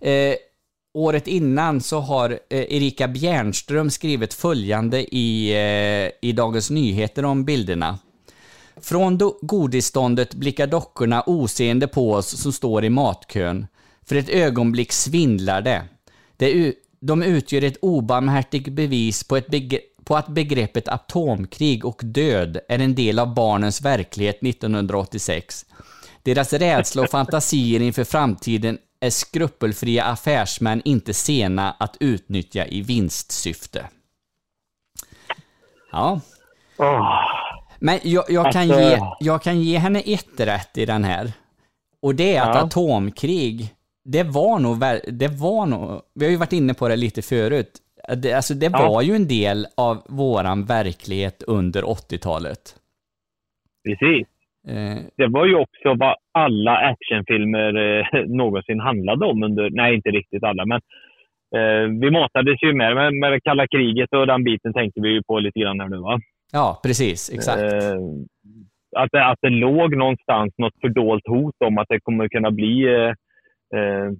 Eh, året innan så har eh, Erika Bjärnström skrivit följande i, eh, i Dagens Nyheter om bilderna. Från do- godisståndet blickar dockorna oseende på oss som står i matkön. För ett ögonblick svindlar det. det u- de utgör ett obarmhärtigt bevis på, ett på att begreppet atomkrig och död är en del av barnens verklighet 1986. Deras rädsla och fantasier inför framtiden är skrupelfria affärsmän inte sena att utnyttja i vinstsyfte. Ja. Men jag, jag, kan Alltså- ge, jag kan ge henne ett rätt i den här. Och det är att Ja. atomkrig, det var nog, det var nog, vi har ju varit inne på det lite förut, det, alltså det Ja. var ju en del av våran verklighet under 80-talet. Precis. Eh, Det var ju också vad alla actionfilmer eh, någonsin handlade om under, nej inte riktigt alla, men eh, vi matades ju med, med, med det kalla kriget och den biten tänkte vi ju på lite grann här nu va. Ja, precis, exakt. Eh, att, det, att det låg någonstans något fördolt hot om att det kommer kunna bli... Eh, eh,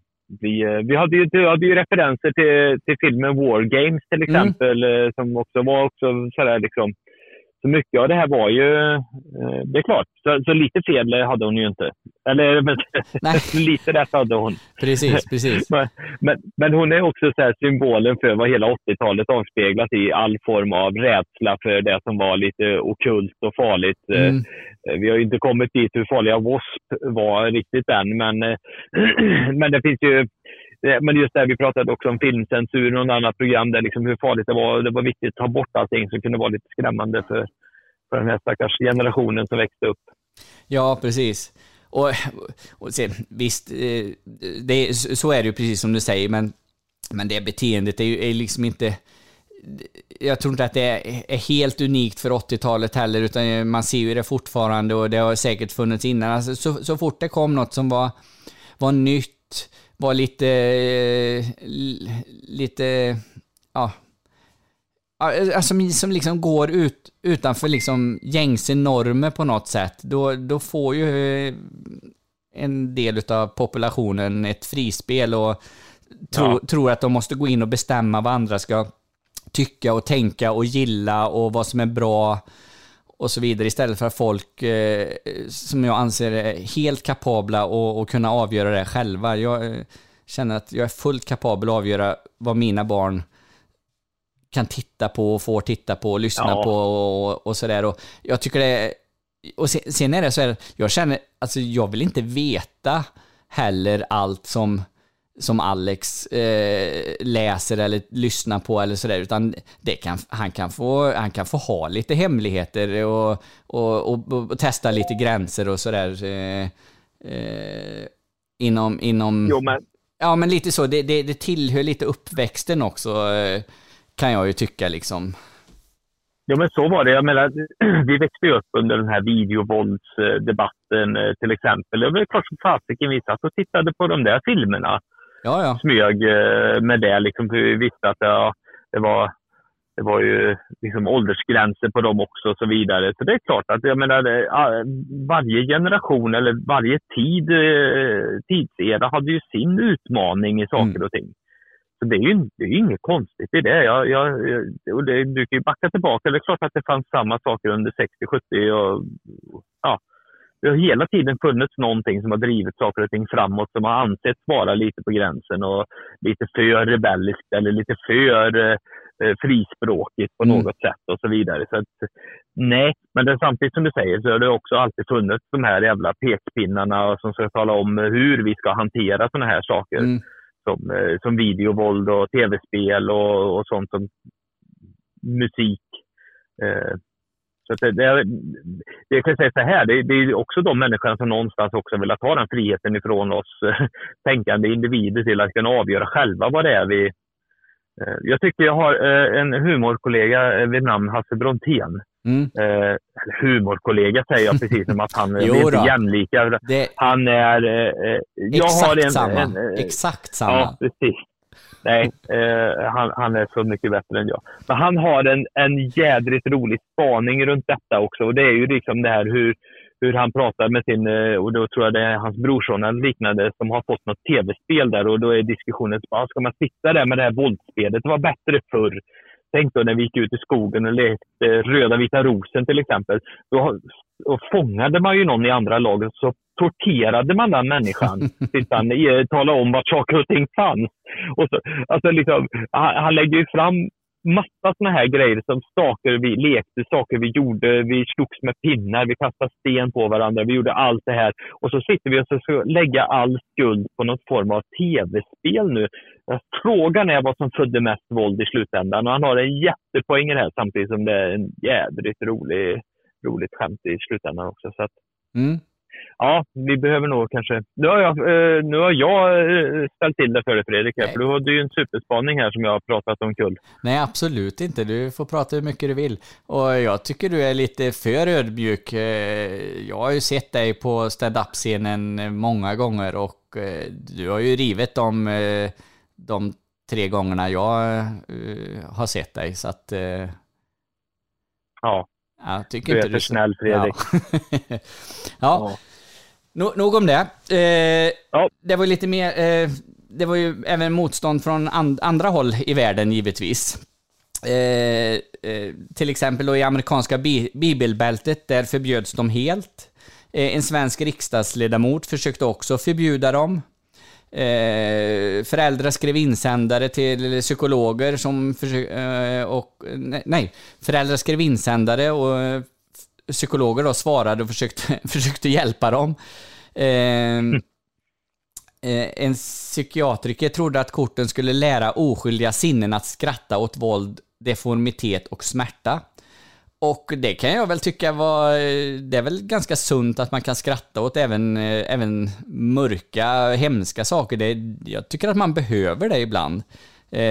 bli eh, vi hade ju, vi hade ju referenser till, till filmen War Games till Mm. exempel, eh, som också var också sådär liksom så mycket av det här var ju, eh, det är klart, så, så lite fel hade hon ju inte. Eller men, lite rätt hade hon. Precis, precis. men, men, men, hon är också så symbolen för vad hela 80-talet avspeglat i all form av rädsla för det som var lite okult och farligt. Eh, mm. Vi har ju inte kommit dit hur farliga W.A.S.P. var riktigt än, men, men det finns ju Eh, men just det, vi pratade också om filmcensur, och något annat program där liksom hur farligt det var. Det var viktigt att ta bort allting som kunde vara lite skrämmande för, för den här stackars generationen som växte upp. Ja, precis. Och, och sen, visst, eh, det, så är det ju precis som du säger, men, men det beteendet är ju är liksom inte... Jag tror inte att det är helt unikt för 80-talet heller, utan man ser ju det fortfarande och det har säkert funnits innan. Alltså, så, så fort det kom något som var, var nytt, var lite, lite, ja, alltså som liksom går ut utanför liksom gängse normer på något sätt, då, då får ju en del av populationen ett frispel och tro, ja. tror att de måste gå in och bestämma vad andra ska tycka och tänka och gilla och vad som är bra och så vidare istället för folk eh, som jag anser är helt kapabla att kunna avgöra det själva. Jag eh, känner att jag är fullt kapabel att avgöra vad mina barn kan titta på och får titta på och lyssna ja. på och, och sådär. Och jag tycker det och sen, sen är det så här, jag känner, alltså jag vill inte veta heller allt som som Alex eh, läser eller lyssnar på eller sådär, utan det kan, han, kan få, han kan få ha lite hemligheter och, och, och, och testa lite gränser och sådär. Eh, eh, inom... inom jo, men... Ja, men lite så. Det, det, det tillhör lite uppväxten också, eh, kan jag ju tycka liksom. Ja, men så var det. Jag menar, vi växte ju upp under den här videovåldsdebatten eh, till exempel. Det var klart som fasiken vi satt och tittade på de där filmerna ja, ja. smög eh, med det. Liksom, för vi visste att ja, det, var, det var ju liksom åldersgränser på dem också och så vidare. Så det är klart att jag menar, varje generation eller varje tid, eh, tidsera hade ju sin utmaning i saker mm. och ting. Så det är ju det är inget konstigt i det. Jag, jag, och det. Du kan ju backa tillbaka. Det är klart att det fanns samma saker under 60, 70 och ja, det har hela tiden funnits någonting som har drivit saker och ting framåt som har ansetts vara lite på gränsen och lite för rebelliskt eller lite för eh, frispråkigt på mm. något sätt och så vidare. Så att, nej, men det, samtidigt som du säger så har det också alltid funnits de här jävla pekpinnarna som ska tala om hur vi ska hantera sådana här saker. Mm. Som, eh, som videovåld och tv-spel och, och sånt som musik. Eh, så det, det, det, kan säga så här, det, det, är också de människorna som någonstans också vill ta den friheten ifrån oss tänkande individer till att kunna avgöra själva vad det är vi... Eh, jag tycker jag har eh, en humorkollega vid namn Hasse Brontén. Mm. Eh, humorkollega säger jag precis som att han är inte jämlika. Det... Han är... jag Exakt har en, samma. En, Exakt samma. Ja, precis. Nej, eh, han, han, är så mycket bättre än jag. Men han har en, en jädrigt rolig spaning runt detta också. Och det är ju liksom det här hur, hur han pratar med sin, eh, och då tror jag det är hans brorson eller liknande, som har fått något tv-spel där. Och då är diskussionen, ska man sitta där med det här våldsspelet? Det var bättre förr. Tänk då när vi gick ut i skogen och lekte Röda vita rosen till exempel. Då och fångade man ju någon i andra laget så torterade man den människan tills han talade om vart saker och ting fanns. Och så, alltså liksom, han, han lägger ju fram massa såna här grejer som saker vi lekte, saker vi gjorde. Vi slogs med pinnar, vi kastade sten på varandra, vi gjorde allt det här. Och så sitter vi och ska lägga all skuld på någon form av tv-spel nu. Frågan är vad som födde mest våld i slutändan. Och han har en jättepoäng i det här samtidigt som det är en jädrigt rolig, roligt skämt i slutändan också. Så att, mm ja, vi behöver nog kanske... Nu har jag, eh, nu har jag eh, ställt till det för dig Fredrik, Nej. för du hade ju en superspaning här som jag har pratat om kull. Nej, absolut inte. Du får prata hur mycket du vill. Och jag tycker du är lite för ödmjuk. Eh, jag har ju sett dig på stand-up-scenen många gånger och du har ju rivit de, de tre gångerna jag har sett dig, så att... Ja. Jag tycker du är inte för du... snäll Fredrik. Ja. ja. ja. nog om det. Eh, ja. Det var lite mer... Eh, det var ju även motstånd från and andra håll i världen givetvis. Eh, eh, till exempel då i amerikanska bi bibelbältet, där förbjöds de helt. Eh, en svensk riksdagsledamot försökte också förbjuda dem. Eh, föräldrar skrev insändare till psykologer som försökte... Eh, och, nej, föräldrar skrev insändare och eh, psykologer då svarade och försökte, försökte hjälpa dem. Eh, en psykiatriker trodde att korten skulle lära oskyldiga sinnen att skratta åt våld, deformitet och smärta. Och det kan jag väl tycka var, det är väl ganska sunt att man kan skratta åt även, även mörka, hemska saker. Det, jag tycker att man behöver det ibland. Eh,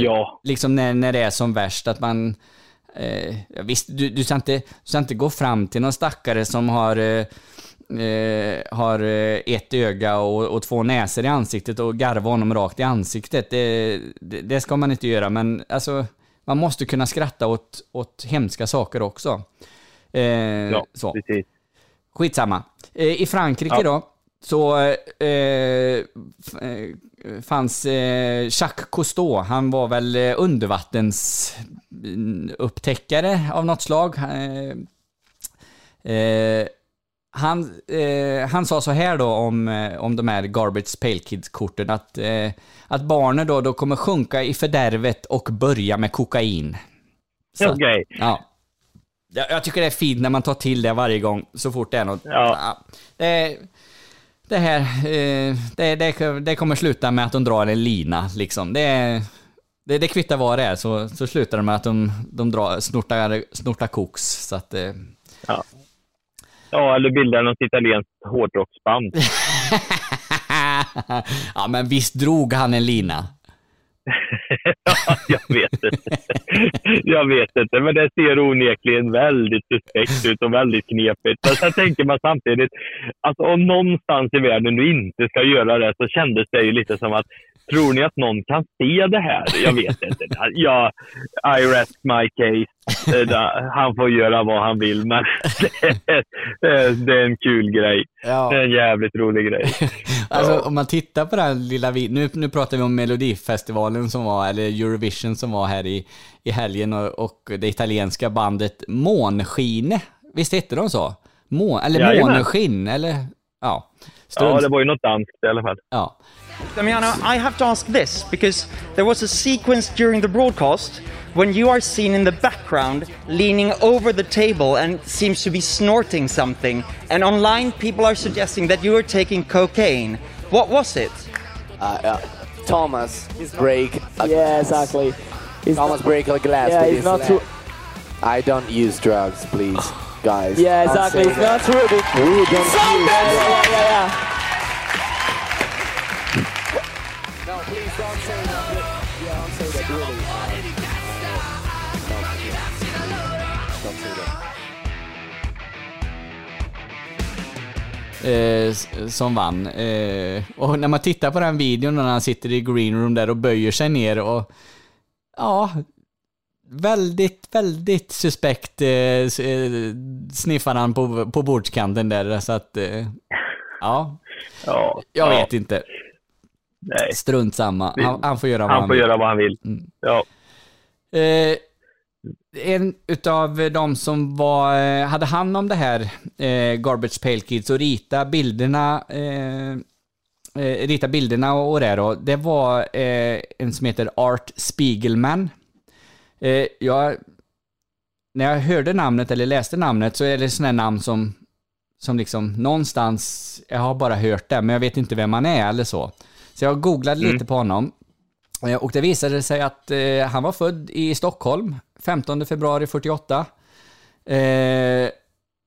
ja. Liksom när, när det är som värst, att man... Eh, visst, du, du, ska inte, du ska inte gå fram till någon stackare som har eh, har ett öga och, och, två näsor i ansiktet och garva honom rakt i ansiktet. Det, det, det, ska man inte göra, men alltså man måste kunna skratta åt, åt hemska saker också. Eh, ja, så. precis. Skitsamma. Eh, I Frankrike ja. då, så eh, fanns eh, Jacques Cousteau. Han var väl eh, undervattensupptäckare av något slag. Eh, eh han, eh, han sa så här då om, eh, om de här Garbage Pale Kids-korten att, eh, att barnen då, då kommer sjunka i fördärvet och börja med kokain. Okej. Okay. Ja. Jag, jag tycker det är fint när man tar till det varje gång så fort det är något. Ja. Det, det här, eh, det, det, det, kommer sluta med att de drar en lina liksom. Det, det, det kvittar vad det är så, så slutar det med att de, de drar, snortar, snortar koks. Så att, eh, ja. Ja, eller bilda något italienskt hårdrocksband. ja, men visst drog han en lina? ja, jag vet inte. jag vet inte, men det ser onekligen väldigt suspekt ut och väldigt knepigt. Men sen tänker man samtidigt, alltså om någonstans i världen du inte ska göra det så kändes det ju lite som att Tror ni att någon kan se det här? Jag vet inte. Ja, I rest my case. Han får göra vad han vill, men det är en kul grej. Ja. Det är en jävligt rolig grej. alltså, om man tittar på den lilla. Nu, nu pratar vi om Melodifestivalen som var, eller Eurovision som var här i, i helgen och, och det italienska bandet Månskine. Visst hette de så? Mån, eller Måneskinn, eller ja. Stund. Ja, det var ju något danskt i alla fall. Ja. Damiano, I have to ask this because there was a sequence during the broadcast when you are seen in the background leaning over the table and seems to be snorting something. And online, people are suggesting that you are taking cocaine. What was it? Uh, uh, Thomas break. A, yeah, exactly. He's Thomas not, break a glass. Yeah, he's not true. I don't use drugs, please, guys. Yeah, exactly. It's not true. We don't use. Yeah, yeah, yeah. Eh, som vann. Eh, och när man tittar på den videon när han sitter i green room där och böjer sig ner och ja, väldigt, väldigt suspekt eh, eh sniffar han på, på bordskanten där så att eh, ja, ja, jag ja. vet inte. Nej. Strunt samma. Han, han, får göra vad han, han får vill. göra vad han vill. Mm. Ja. Eh, en utav de som var, eh, hade hand om det här, eh, Garbage Pale Kids, och rita bilderna, eh, eh, rita bilderna och, och det då, det var eh, en som heter Art Spiegelman. Eh, jag, när jag hörde namnet eller läste namnet så är det sådana namn som, som liksom någonstans, jag har bara hört det, men jag vet inte vem han är eller så. Så jag googlade mm. lite på honom. Och det visade sig att eh, han var född i Stockholm 15 februari 48. Eh,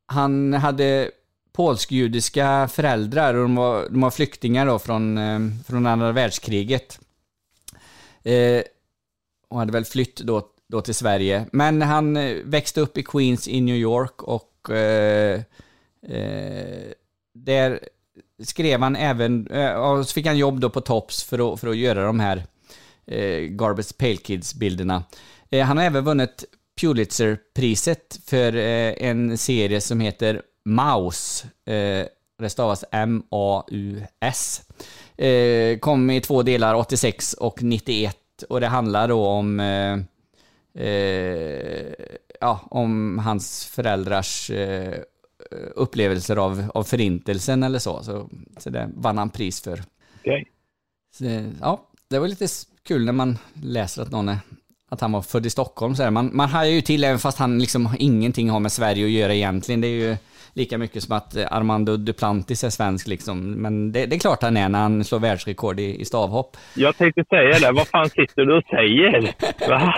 han hade polsk-judiska föräldrar och de var, de var flyktingar då från, eh, från andra världskriget. Eh, och hade väl flytt då, då till Sverige. Men han eh, växte upp i Queens i New York och eh, eh, där skrev han även, eh, och så fick han jobb då på Tops för att, för att göra de här eh, Garbage Pale Kids-bilderna. Eh, han har även vunnit Pulitzerpriset för eh, en serie som heter Maus. Eh, det stavas M-A-U-S. Eh, kom i två delar, 86 och 91. Och det handlar då om eh, eh, ja, om hans föräldrars eh, upplevelser av, av förintelsen eller så. Så, så det vann han pris för. Okej. Så, ja, det var lite kul när man läser att någon är att han var född i Stockholm. Så här. Man, man hajar ju till även fast han liksom ingenting har med Sverige att göra egentligen. Det är ju lika mycket som att eh, Armando Duplantis är svensk liksom. Men det, det är klart han är när han slår världsrekord i, i stavhopp. Jag tänkte säga det. Vad fan sitter du och säger? Va?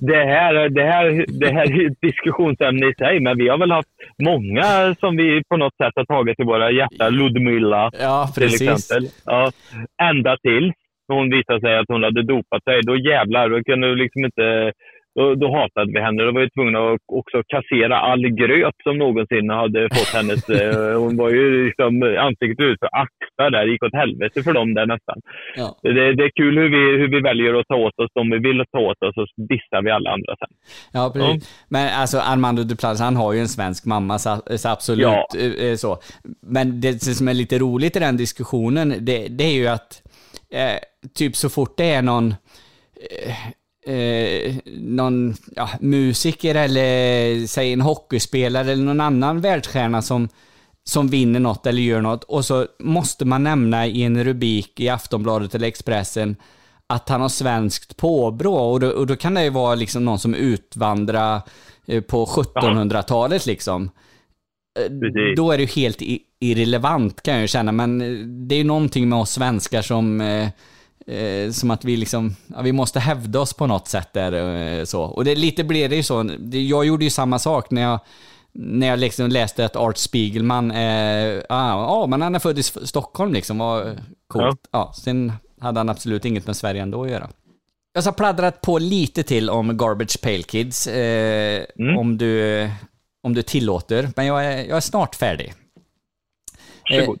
Det, här, det, här, det här är ett diskussionsämne i sig, men vi har väl haft många som vi på något sätt har tagit i våra hjärtan. Ludmilla Ja, till exempel. Ja, ända till hon visade sig att hon hade dopat sig. Då jävlar, då kunde du liksom inte... Då, då hatade vi henne. Då var vi tvungna att också kassera all gröt som någonsin hade fått hennes... eh, hon var ju liksom ansiktet ut för axlar där. Det gick åt helvete för dem där nästan. Ja. Det, det är kul hur vi, hur vi väljer att ta åt oss de vi vill ta åt oss och så dissar vi alla andra sen. Ja, precis. Men alltså Armando Duplantis, han har ju en svensk mamma, så, så absolut Ja. eh, eh, så. Men det som är lite roligt i den diskussionen, det, det är ju att eh, typ så fort det är någon eh, eh, någon ja, musiker eller säg en hockeyspelare eller någon annan världsstjärna som, som vinner något eller gör något och så måste man nämna i en rubrik i Aftonbladet eller Expressen att han har svenskt påbrå och då, och då kan det ju vara liksom någon som utvandrar eh, på 1700-talet liksom. Eh, Precis. Då är det ju helt irrelevant kan jag ju känna, men eh, det är ju någonting med oss svenskar som eh, eh, som att vi liksom, ja, vi måste hävda oss på något sätt där eh, så. Och det, lite blev det ju så, Det- jag gjorde ju samma sak när jag när jag liksom läste att Art Spiegelman, eh, ah, ah, men han är född i Stockholm liksom, var coolt. Ja. sen hade han absolut inget med Sverige ändå att göra. Jag har pladdrat på lite till om Garbage Pail Kids, eh, om, du, om du tillåter, men jag är, jag är snart färdig. Varsågod.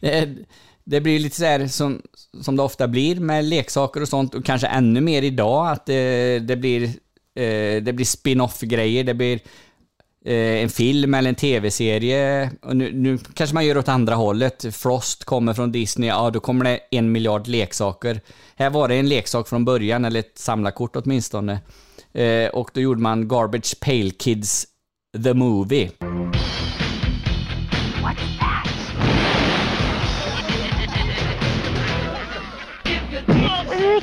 Det blir lite så här som, som det ofta blir med leksaker och sånt, och kanske ännu mer idag, att det, det blir, eh, det blir spin-off-grejer, det blir eh, en film eller en tv-serie. Och nu, nu kanske man gör åt andra hållet. Frost kommer från Disney, ja då kommer det en miljard leksaker. Här var det en leksak från början, eller ett samlarkort åtminstone. Eh, och då gjorde man Garbage Pail Kids The Movie. What?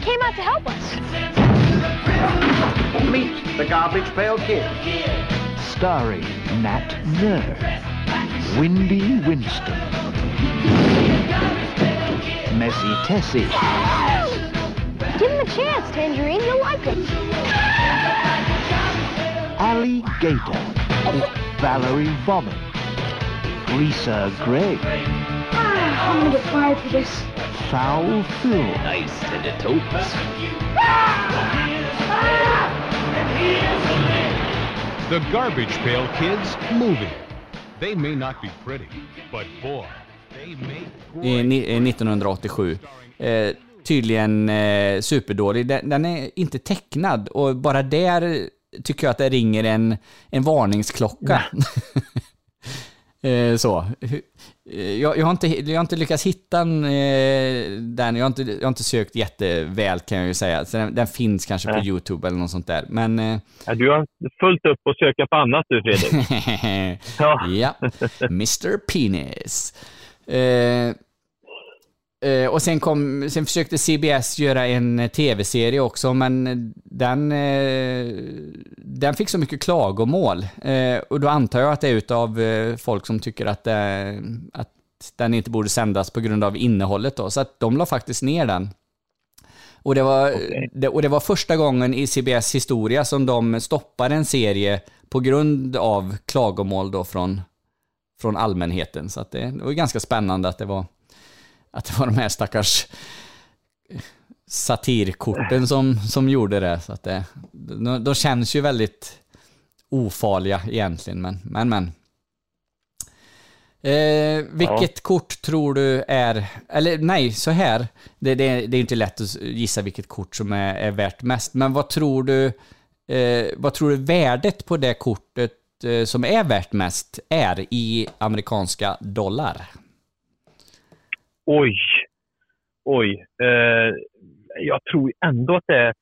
Came out to help us. Meet the Garbage Pail Kid. Starring Nat Nurse, Windy Winston, Messy Tessie, Give him a chance, Tangerine. You'll like it. Alligator, Valerie Vomit, Lisa Gray, Ah, I'm gonna get fired for this. Foul Phil, Nice to the totes. The Garbage Pail Kids movie. They may not be pretty, but boy, they make i ni- eh, 1987. Eh, tydligen eh, superdålig. Den, den är inte tecknad och bara där tycker jag att det ringer en, en varningsklocka. eh, så. Eh, Jag, jag, har inte, jag har inte lyckats hitta en, eh, den, jag har, inte, jag har inte sökt jätteväl kan jag ju säga. Så den, den finns kanske på Nej. YouTube eller något sånt där. Men eh, Ja, du har fullt upp att söka på annat du Fredrik. ja, Mr Penis. Eh, eh, och sen, kom, sen försökte CBS göra en eh, tv-serie också, men den, eh, den fick så mycket klagomål. Eh, och då antar jag att det är utav eh, folk som tycker att, eh, att den inte borde sändas på grund av innehållet då. Så att de la faktiskt ner den. Och det, var, det, och det var första gången i CBS historia som de stoppade en serie på grund av klagomål då från, från allmänheten. Så att det, det var ganska spännande att det var, att det var de här stackars satirkorten som, som gjorde det. Så att det de, känns ju väldigt ofarliga egentligen, men men. men. Eh, vilket kort tror du är, eller nej, så här. Det, det, det är inte lätt att gissa vilket kort som är, är värt mest, men vad tror du, eh, vad tror du värdet på det kortet eh, som är värt mest är i amerikanska dollar? Oj. Oj. Eh, jag tror ändå att det är...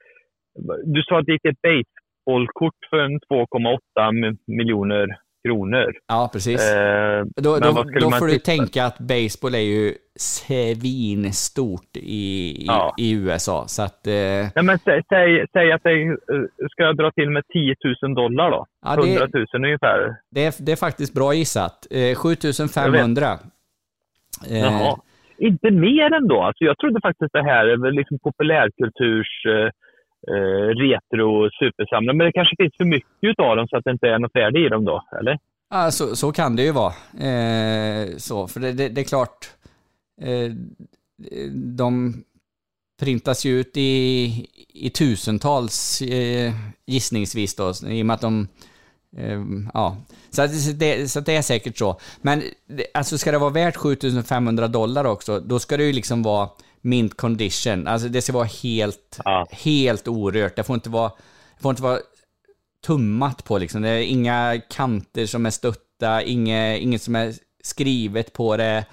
Du sa att det gick ett baseballkort för en 2,8 miljoner kronor. Ja, precis. Eh, då då, då får du tippa? tänka att baseball är ju svinstort i, Ja. i USA. Så att... Eh, Nej, men säg, säg, säg att jag eh, ska jag dra till med 10 000 dollar då? Ja, det- 100 000 ungefär. det, är, det är faktiskt bra gissat. Eh, 7500. Eh, Jaha. Inte mer ändå. Alltså, jag trodde faktiskt det här är väl liksom populärkulturs eh, eh retro supersamlare. Men det kanske finns för mycket av dem så att det inte är något värde i dem då, eller? Ja, så, så kan det ju vara. Eh, så, för det, det, det är klart, eh, de printas ju ut i, i tusentals eh, gissningsvis då, i och med att de ja, så, att det, så att det är säkert så. Men alltså ska det vara värt 7500 dollar också, då ska det ju liksom vara mint condition. Alltså det ska vara helt, helt orört. Det får inte vara, det får inte vara tummat på liksom. Det är inga kanter som är stötta, inget, inget som är skrivet på det.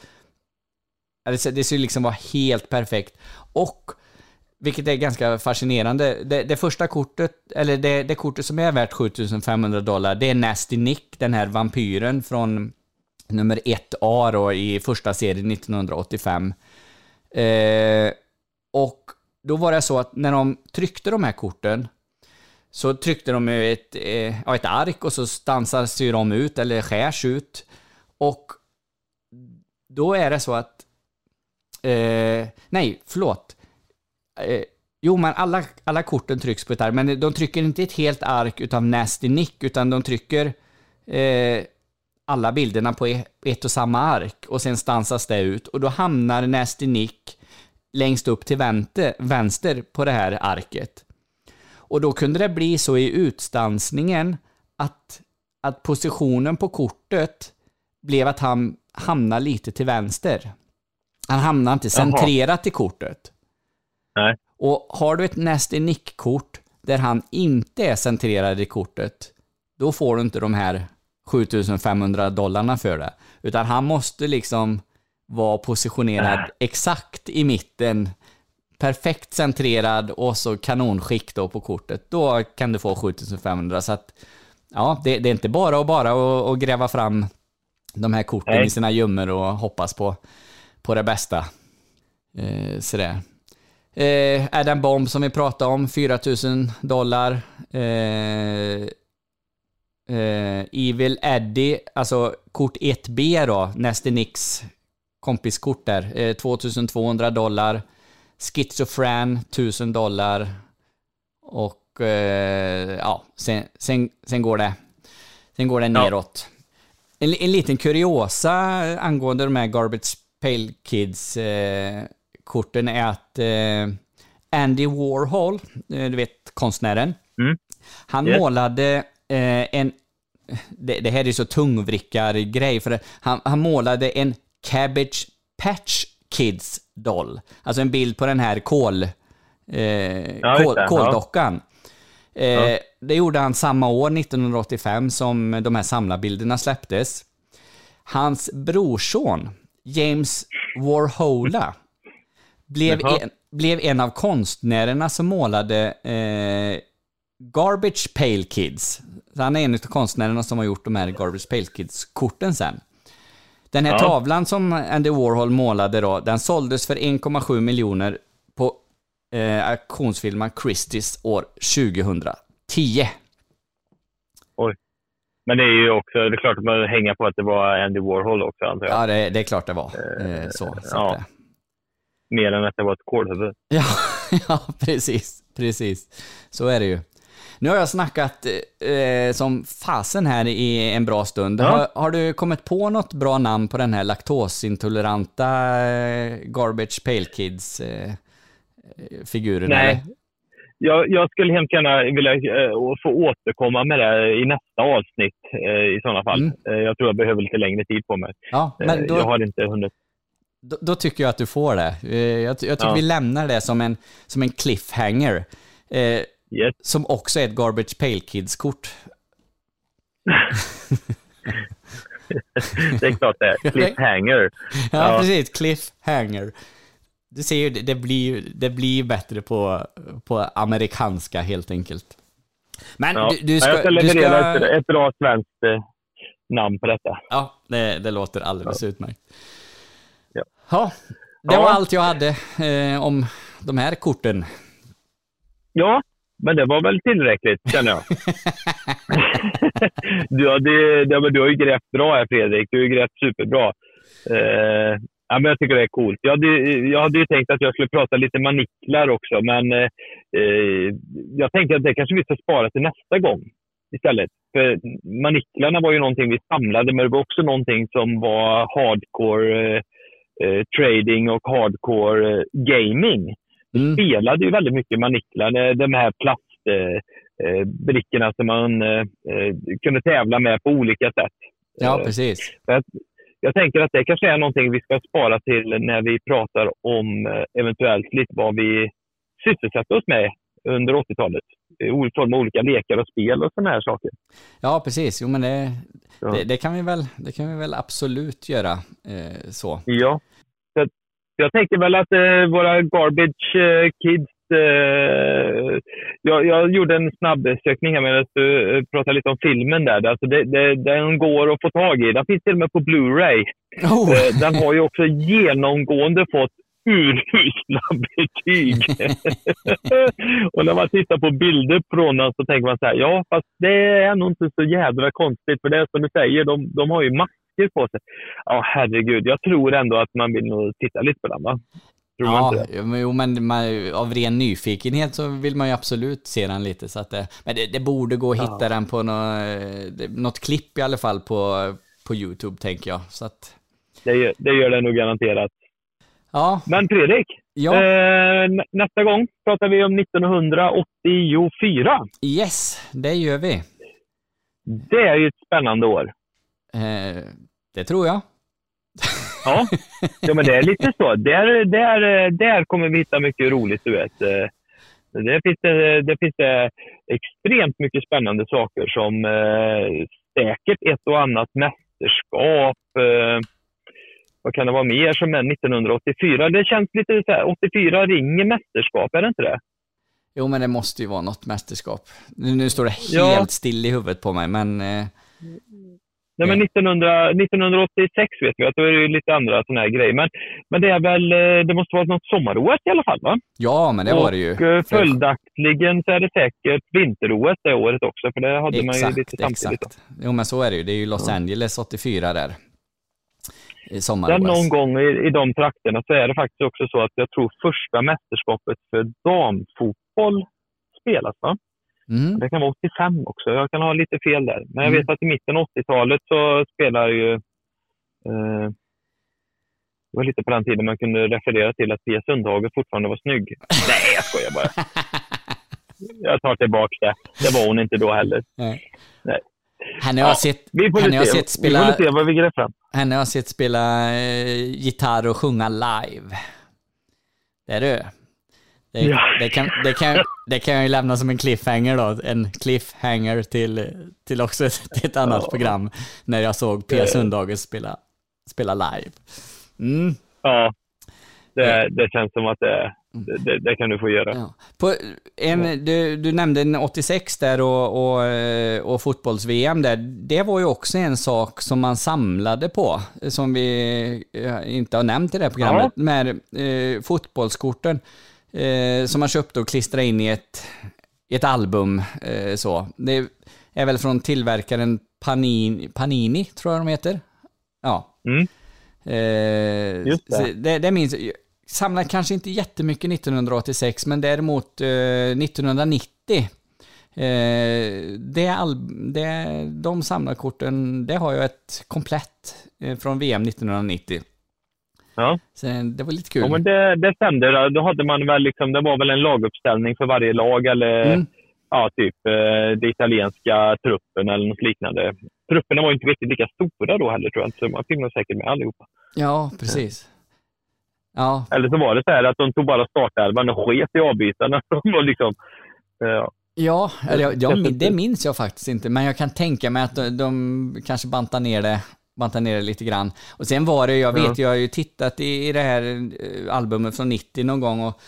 Ja, Det ska, liksom vara helt perfekt. Och, vilket är ganska fascinerande, det, det första kortet, eller det, det kortet som är värt 7500 dollar, det är Nasty Nick, den här vampyren från nummer 1A då i första serien 1985. Eh, och då var det så att när de tryckte de här korten så tryckte de ju ett, eh, ett ark och så stansas ju de ut eller skärs ut. Och då är det så att... Eh, nej, förlåt. Eh, jo, men alla, alla korten trycks på ett ark, men de trycker inte ett helt ark utav Nasty Nick, utan de trycker eh, alla bilderna på e- ett och samma ark och sen stansas det ut och då hamnar Nasty Nick längst upp till vänster, vänster på det här arket. Och då kunde det bli så i utstansningen att, att positionen på kortet blev att han hamnar lite till vänster. Han hamnar inte centrerat i kortet. Nej. Och har du ett Nasty Nick-kort där han inte är centrerad i kortet, då får du inte de här 7500 dollarna för det. Utan han måste liksom vara positionerad exakt i mitten, perfekt centrerad och så kanonskick då på kortet. Då kan du få 7500. Så att, ja, det, det är inte bara att bara att, att gräva fram de här korten Nej. i sina gömmor och hoppas på, på det bästa. Eh, sådär. Eh, Adam Bomb som vi pratade om, 4000 dollar. Eh, eh, Evil Eddie, alltså kort 1B då, Nasty Nicks kompiskort där, eh, 2200 dollar. Schizofren, 1000 dollar. Och eh, ja, sen, sen, sen går det sen går det neråt. En, en liten kuriosa angående de här Garbage Pail Kids eh, korten är att eh, Andy Warhol, eh, du vet konstnären, han Yes. målade eh, en, det, det här är så tungvrickargrej, för han, han målade en Cabbage Patch Kids doll. Alltså en bild på den här kol, eh, Ja, kol, det, ja. koldockan. Eh, Ja. Det gjorde han samma år, 1985, som de här samlarbilderna släpptes. Hans brorson, James Warhola, blev en, blev en av konstnärerna som målade eh, Garbage Pail Kids. Så han är en av konstnärerna som har gjort de här Garbage Pail Kids-korten sen. Den här Ja. tavlan som Andy Warhol målade då, den såldes för 1,7 miljoner på eh, auktionsfirman Christie's år 2010. Oj. Men det är ju också, det är klart att man hänger på att det var Andy Warhol också antar jag. Ja, det, det är klart det var. Eh, så, så ja. eh, Mer än att det var ett kolhuvud. Ja, ja, precis. Precis. Så är det ju. Nu har jag snackat eh, som fasen här i en bra stund. Ja. Har, har du kommit på något bra namn på den här laktosintoleranta eh, Garbage Pail Kids eh? Nej. eller? Jag, jag skulle hemskt gärna vilja eh, få återkomma med det i nästa avsnitt eh, i sådana fall. Eh, jag tror jag behöver lite längre tid på mig. Ja, men då- Jag har inte hunnit. Då, då tycker jag att du får det. Eh, jag, jag tycker Ja. vi lämnar det som en, som en cliffhanger. Eh, Som också är ett Garbage Pail Kids-kort. det är klart det är. Cliffhanger. Ja, precis. Cliffhanger. Du ser ju, det, blir det blir bättre på, på amerikanska helt enkelt. Men Ja. du, du Ja, ska... jag ska du leverera ska ett, ett bra svenskt eh, namn på detta. Ja, det, det låter alldeles utmärkt. Ja. Det Ja. var allt jag hade eh, om de här korten. Ja, men det var väl tillräckligt känner jag. du, har, det, det, du har ju grävt bra här Fredrik. Du har ju grävt superbra. Eh, ja, men jag tycker det är coolt. Jag hade, jag hade ju tänkt att jag skulle prata lite maniklar också, men eh, eh, jag tänkte att det kanske vi ska spara till nästa gång istället. För maniklarna var ju någonting vi samlade, men det var också någonting som var hardcore eh, eh, trading och hardcore eh, gaming. Vi spelade ju väldigt mycket maniklar, de- de här plastbrickorna eh, eh, som man eh, eh, kunde tävla med på olika sätt. Ja, Eh, precis. jag tänker att det kanske är någonting vi ska spara till när vi pratar om eh, eventuellt lite vad vi sysselsätter oss med under 80-talet. I form av olika lekar och spel och sådana här saker. Ja, precis. Jo, men det, det, det, kan, vi väl, det kan vi väl absolut göra eh, så. Ja. Så jag tänker väl att eh, våra Garbage eh, Kids eh, jag, jag gjorde en snabb sökning här medan du eh, pratade lite om filmen där. Alltså det, det, den går att få tag i. Den finns till och med på Blu-ray. Oh. Eh, Den har ju också genomgående fått urusla betyg. och när man tittar på bilder från den så tänker man så här, ja fast det är nog inte så jädra konstigt för det är som du säger, de, de har ju masker på sig. Ja herregud, jag tror ändå att man vill nog titta lite på den va? Tror man Ja, men- jo, men man, av ren nyfikenhet så vill man ju absolut se den lite. Så att det, men det, det borde gå att hitta Ja. den på nå, det- något klipp i alla fall på, på YouTube, tänker jag. Så att, Det gör, det gör det nog garanterat. Ja. Men Fredrik, Ja. eh, nä- nästa gång pratar vi om 1984. yes, det gör vi. Det är ju ett spännande år. Eh, det tror jag. Ja, ja men det är lite så. Där, där, där kommer vi hitta mycket roligt, du vet. Eh, Det finns det, det finns det extremt mycket spännande saker som eh, säkert ett och annat mästerskap. Eh, vad kan det vara mer som är 1984? Det känns lite så här, 84 ringer mästerskap, är det inte det? Jo, men det måste ju vara något mästerskap. Nu, nu står det helt Ja. still i huvudet på mig, men... Eh, Nej, men 1900, 1986 vet vi att då är det lite andra sådana här grejer. Men, men det är väl, eh, det måste vara något sommar-OS i alla fall va? ja, men det var det ju. Och eh, följaktligen så är det säkert vinter-OS det året också, för det hade man ju Exakt, lite samtidigt. exakt. Jo, men så är det ju. Det är ju Los Angeles 84 där. I sommar någon gång i, i de trakterna så är det faktiskt också så att jag tror första mästerskapet för damfotboll spelas. Va? Mm. Det kan vara 85 också. Jag kan ha lite fel där. Men jag Mm. vet att i mitten av 80-talet så spelar ju... Eh, det var lite på den tiden man kunde referera till att Pia Sundhage fortfarande var snygg. Nej, jag skojar bara. Jag tar tillbaka det. Det var hon inte då heller. Nej. Nej. Henne har jag Ja, sett, henne har sett spela... Vi får se vad vi fram. Henne har sett spela eh, gitarr och sjunga live. Det är du. Det, Ja. det, kan, det, kan, det kan jag ju lämna som en cliffhanger då. En cliffhanger till, till också ett, till ett annat Ja. program. När jag såg Pia Ja. Sundhage spela, spela live. Mm. Ja, det, det känns som att det, det, det kan du få göra. På en, du, du nämnde en 86 där och, och, eh, och fotbolls-VM där. Det var ju också en sak som man samlade på, som vi eh, inte har nämnt i det här programmet. Ja. Med eh, fotbollskorten eh, som man köpte och klistrade in i ett, ett album. Eh, så. Det är väl från tillverkaren Panini, Panini tror jag de heter. Ja. Mm. Eh, Just det. det, det minns. Samlade kanske inte jättemycket 1986, men däremot eh, 1990. Eh, det, all, det, de samlarkorten, det har jag ett komplett eh, från VM 1990. Ja. Så det var lite kul. Ja, men det, det stämde. Då. hade man väl liksom, det var väl en laguppställning för varje lag eller Mm. ja, typ eh, det italienska truppen eller något liknande. Trupperna var inte riktigt lika stora då heller tror jag så man fick nog säkert med allihopa. Ja, precis. Ja, Eller så var det så här att de tog bara startelvan och sket i avbytarna. De liksom, ja. ja eller jag, jag, det minns jag faktiskt inte, men jag kan tänka mig att de, de kanske bantar ner det banta ner det lite grann. Och sen var det, jag vet, jag har ju tittat i, i det här eh, albumet från 90 någon gång och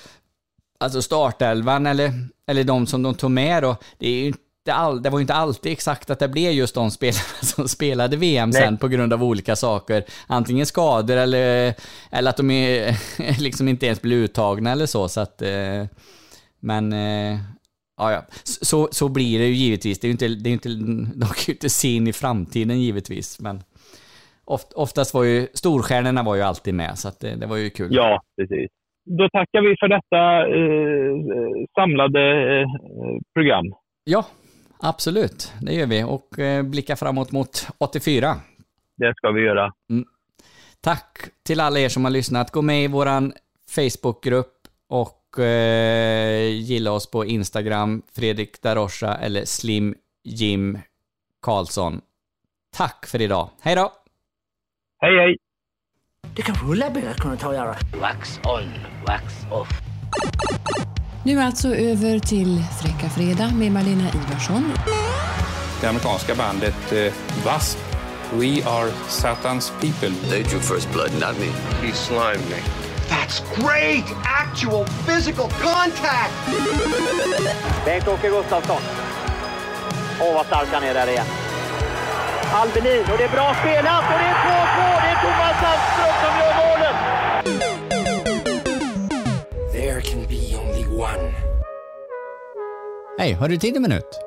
alltså startelvan eller, eller de som de tog med då, det är ju inte all, det var ju inte alltid exakt att det blev just de spelarna som spelade VM Nej. sen på grund av olika saker. Antingen skador eller, eller att de är, liksom inte ens blir uttagna eller så. så att, eh, men eh, ja, ja. Så, så blir det ju givetvis. Det är ju inte, det är inte, de kan ju inte se in i framtiden givetvis. Men oft, oftast var ju storstjärnorna var ju alltid med, så det, det var ju kul. Ja, precis. Då tackar vi för detta eh, samlade eh, program. Ja, absolut. Det gör vi. Och eh, blickar framåt mot 84. Det ska vi göra. Mm. Tack till alla er som har lyssnat. Gå med i våran Facebookgrupp och eh, gilla oss på Instagram, Fredrik Darosha eller Slim Jim Karlsson. Tack för idag. Hej då! Hej, hej! Det kan rulla bilar kunna ta och göra. Wax on, wax off. Nu alltså över till Fräcka Fredag med Malena Ivarsson. Det amerikanska bandet eh, W.A.S.P. We are Satans people. They drew first blood, not me. He slimed me. That's great! Actual physical contact! Bengt-Åke Gustafsson. Åh, vad stark han är där igen. Albelin, och det är bra spelat och det är 2-2! Det är Thomas Sandström Hej, har du tid en minut?